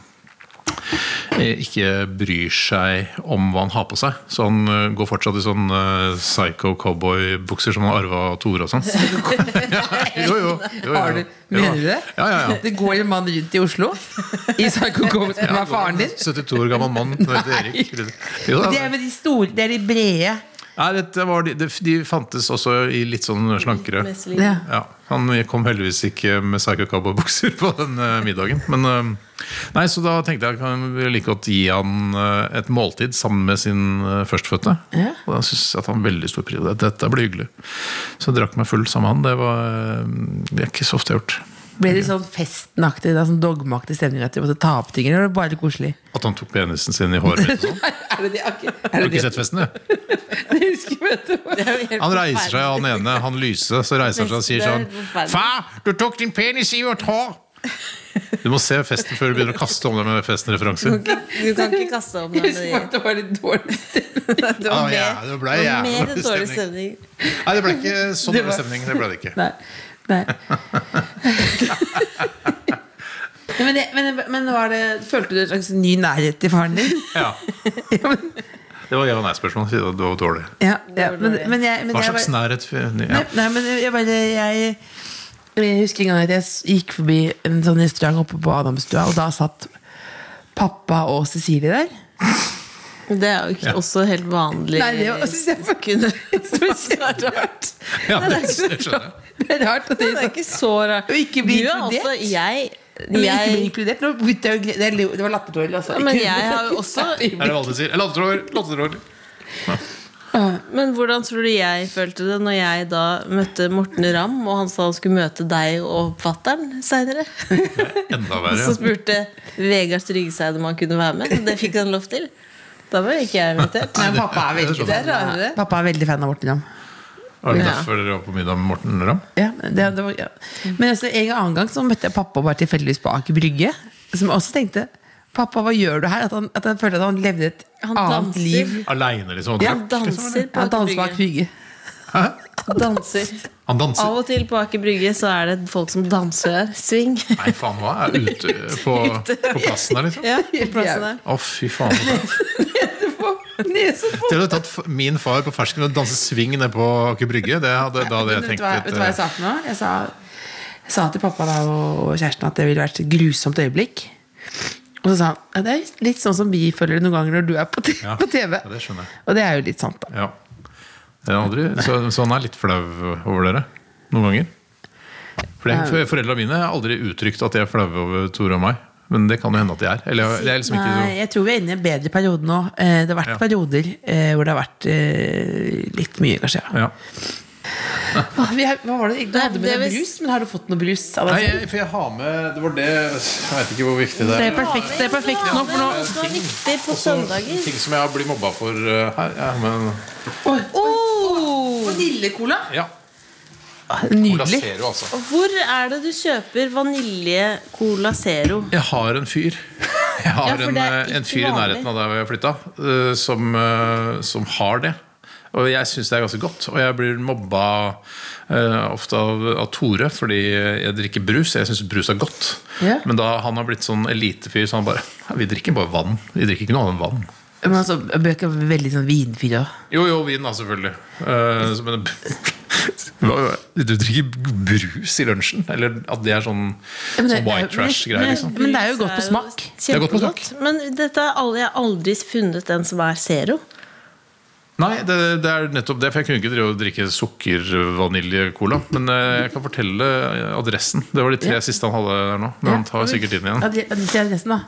eh, ikke bryr seg om hva han har på seg. Så han går fortsatt i sånn psycho cowboy-bukser som han arva av Tore og sånn. ja, jo, jo, jo, jo. Mener du det? Ja, ja, ja. Det går en mann rundt i Oslo i psycho cowboy som er faren din? 72 år gammel mann Det er med de store, det er de brede. Nei, dette var de, de, fantes også i litt sånn slankere. Ja. Ja, Han kom heldigvis ikke med psycho cowboy-bukser på den eh, middagen. Men eh, Nei, så da tenkte jeg kan vi like godt gi han eh, et måltid sammen med sin førstefødte. Ja. Og da synes jeg at han veldig stor pris på det. Dette blir hyggelig. Så jeg drakk meg full sammen med han. Det var det er ikke så ofte jeg har gjort. Ble det sånn festenaktig, da, sånn dogmeaktig stemning at du måtte ta opp ting? Eller var det bare koselig? At han tok penisen sin i håret mitt. og Sånn. Er det okay. Er det Har du ikke sett festen, du? Det husker jeg, vet du. Han reiser seg, han ene, han lyse, så reiser han seg og sier sånn Far, du tok din penis i vårt hår! Du må se festen før du begynner å kaste om deg med festen-referanser. Du kan ikke kaste om deg med det var litt dårlig stemning. det. Var Ah, ja, mer, det ble det jævlig mer dårlig stemning. Nei, det ble ikke sånn dårlig stemning. Det ble det ikke. Nei. Nei. Ja, Men, det, men, men var det, følte du en slags ny nærhet til faren din? Ja. Ja, men, Det var ja-nei-spørsmål. Det var dårlig. ja, ja, men, men jeg, men Hva jeg slags bare- nærhet ja. Nei, nei, men jeg bare jeg, jeg husker en gang at jeg s- gikk forbi en sånn restaurant oppe på Adamstua, og da satt pappa og Cecilie der. Det er jo ikke Ja. også helt vanlig. Nei, det synes jeg var- Kunne- Det er rart. Ja, det, det skjønner jeg. Det er rart at Det er ikke så rart. Ikke bli Du er inkludert. Jeg, Men ikke bli jeg inkludert. Jeg gre- det er- var lattertårer, altså. Men jeg har jo også- Det er det alle sier. Lattertårer! lattertråd. Men hvordan tror du jeg følte det når jeg da møtte Morten Ramm, og han sa han skulle møte deg og fatter'n seinere? Så spurte Vegard Strygeseid om han kunne være med. Og det fikk han lov til. Da var ikke jeg invitert. Nei, pappa er veldig, Det er rarere. pappa er veldig fan av Morten Ramm. Var det derfor dere var på middag med Morten Ramm? Ja, det, det var, ja. Men altså, en annen gang så møtte jeg pappa bare tilfeldigvis på Aker Brygge. Som jeg også tenkte Pappa, hva gjør du her? At han, at han følte at han levde et Han annet danser. liv. Aleine, liksom? Ja, Han danser på Aker Brygge. Brygge. Danser. Han danser? Av og til på Aker Brygge så er det folk som danser der. Swing. Nei, faen, hva er ute på, på plassen der, liksom? Ja, på plassen der. Å, fy faen. Til ha tatt min far på fersken og danse swing nede på Aker Brygge, det hadde, da hadde jeg Vet tenkt du hva, litt vet du hva jeg sa for noe? Jeg sa, jeg sa til pappa da, og kjæresten at det ville vært et grusomt øyeblikk. Og så sa han ja, det er litt sånn som vi føler det noen ganger når du er på TV. ja, det. Og det er jo litt sant, da. Ja. Aldri, så, så han er litt flau over dere? Noen ganger? For, Foreldra mine har aldri uttrykt at de er flaue over Tore og meg. Men det kan jo hende at de er. Eller jeg, er liksom ikke Nei, jeg tror vi er inne i en bedre periode nå. Eh, Det har vært Ja. perioder eh, hvor det har vært eh, litt mye, kanskje. Ja. ja. Åh, vi hva var det? Du hadde med det deg brus, men har du fått noe brus? av deg Nei, jeg, for jeg har med Det var det Jeg vet ikke hvor viktig det Det er. er perfekt, det er perfekt nå, for nå Det var viktig på søndager. ting som jeg blir mobba for her. Ja, men, Oh! Vaniljecola. ja. Cola Nydelig. Zero, altså. Hvor er det du kjøper vanilje Cola Zero? Jeg har en fyr. Jeg har Ja, for en, det er eh, en ikke fyr i vanlig. nærheten av der hvor jeg flytta, eh, som, eh, som har det. Og jeg syns det er ganske godt. Og jeg blir mobba eh, ofte av, av Tore fordi jeg drikker brus. Jeg syns brus er godt. Ja. Men da han har blitt sånn elitefyr, så han bare Vi drikker bare vann. Vi drikker ikke noe annet enn vann. Men altså, jeg er veldig sånn vinfyr òg. Jo, jo, vin da, selvfølgelig. Uh, men, du drikker brus i lunsjen? Eller at det er sånn, sånn white trash-greier, liksom? Men det er jo godt på smak. Det er godt på Kjempegodt. Men dette har jeg har aldri funnet en som er Zero. Nei, det, det er nettopp det. For jeg kunne ikke drive og drikke sukker-vanilje-cola. Men eh, jeg kan fortelle adressen. Det var de tre Ja. siste han hadde der nå. Men han tar sikkert inn igjen. Ja, er adressen, da.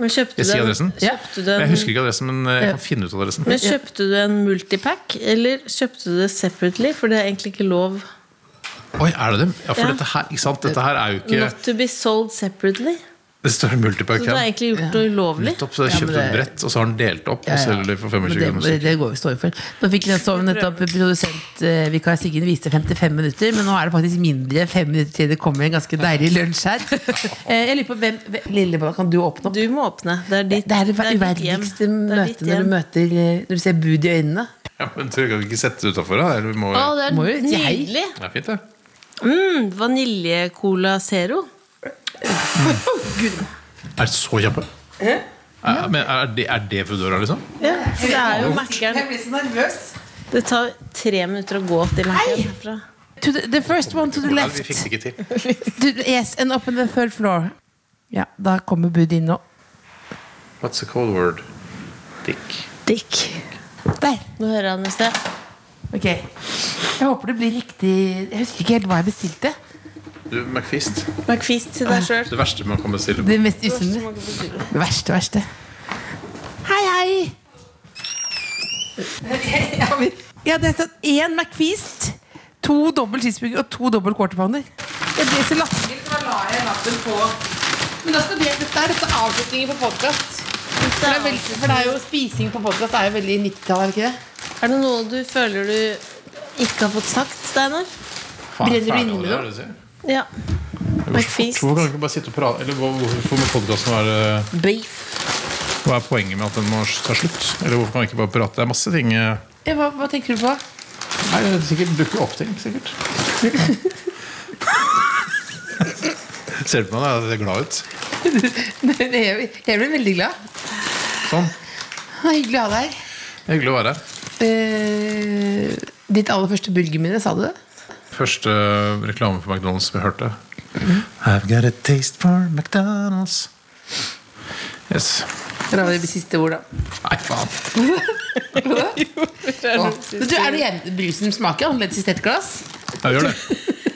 Men kjøpte Jeg du sier adressen. Ja. Kjøpte du Jeg husker ikke adressen, men eh, jeg kan finne ut adressen. men kjøpte du en multipack, eller kjøpte du det separately? For det er egentlig ikke lov. Oi, er det dem? Ja, for Ja. dette her? Dette her er jo ikke Not to be sold separately. Det står multipack Så du har egentlig gjort noe ulovlig. Nettopp, så jeg Ja, kjøpt kjøpte det- et brett, og så har han delt opp Ja, og selger det for 25 kroner. det, det går vi står for. Nå fikk jeg nettopp produsent eh, Siggen viste 55 minutter, men nå er det faktisk mindre fem minutter til det kommer en ganske deilig lunsj her. Eh, Jeg lurer på hvem, hvem Lillebolla, kan du åpne opp? Du må åpne. Det er ditt, Det er det ditt hjem. uverdigste Det er møtet ditt når du møter eh, Når du ser bud i øynene. Ja, men tror jeg kan ikke sette det utafor? da? Eller vi må Å, det Må er jo si hei. Det er fint, det. Mm, Vanilje-cola Zero. Er det så kjappe? Er, men er det, er det Foodora, døra, liksom? Ja, for det er jo Mækkern. blir så nervøs. Det tar tre minutter å gå til Mækkern herfra. To the, the first one to the left. vi fikk det ikke til. To, yes, and up on the third floor. Ja, da kommer budet inn nå. What's a cold word? Dick. Dick. Der. Nå hører han i sted. Ok. Jeg håper det blir riktig Jeg husker ikke helt hva jeg bestilte. Du, McFist. McFist til deg sjøl. Det verste man kan bestille. Det mest usunne. Det verste, verste. Hei, hei! Ja, det er tatt én McFist, to dobbel cheeseburger og to dobbel quarter pounder. Jeg ble så latterlig, så da la jeg lappen på Men da skal det, dette er dette avslutningen på podkast. For, det er for det er jo spising på podkast er jo veldig 90-tall, er det ikke det? Er det noe du føler du ikke har fått sagt, Steinar? Brenner du inne med det, noe? Det? Ja. McFeast. Hvorfor kan du ikke bare sitte og prate Eller hvorfor må podkasten være Beef. Hva er poenget med at den må ta slutt? Eller hvorfor kan vi ikke bare prate? Det er masse ting eh, Ja, hva, hva tenker du på? Nei, det er sikkert dukker opp ting, sikkert. Ser du på meg? Jeg ser glad ut. jeg, jeg ble veldig glad. Sånn. Ah, Hyggelig å ha deg her. Er Hyggelig å være her. Eh, ditt aller første burgerminne, sa du det? Første reklame for McDonald's vi hørte. I've got a taste for McDonald's. Yes. Da var det siste ord, da. Nei, faen. Men du, er det igjen brusen smaker annerledes i et glass? Jeg gjør det.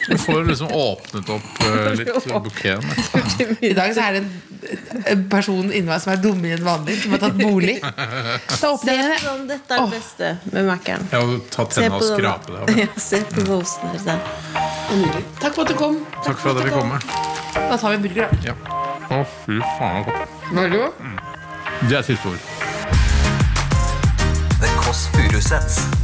Du får liksom åpnet opp eh, litt bukeen. I dag så er det en en person inni meg som er dummere enn vanlig, som har tatt bolig. Se åpner jeg på sånn, Dette er det beste med Mac-en. Har tatt tenna og skrape det av. Ja, se på roasten deres der. Takk for at du kom. Takk for at jeg fikk komme. Da tar vi en burger, da. Ja. Å, fy faen. Var det godt? Det er siste ord. The Kåss Furuseths.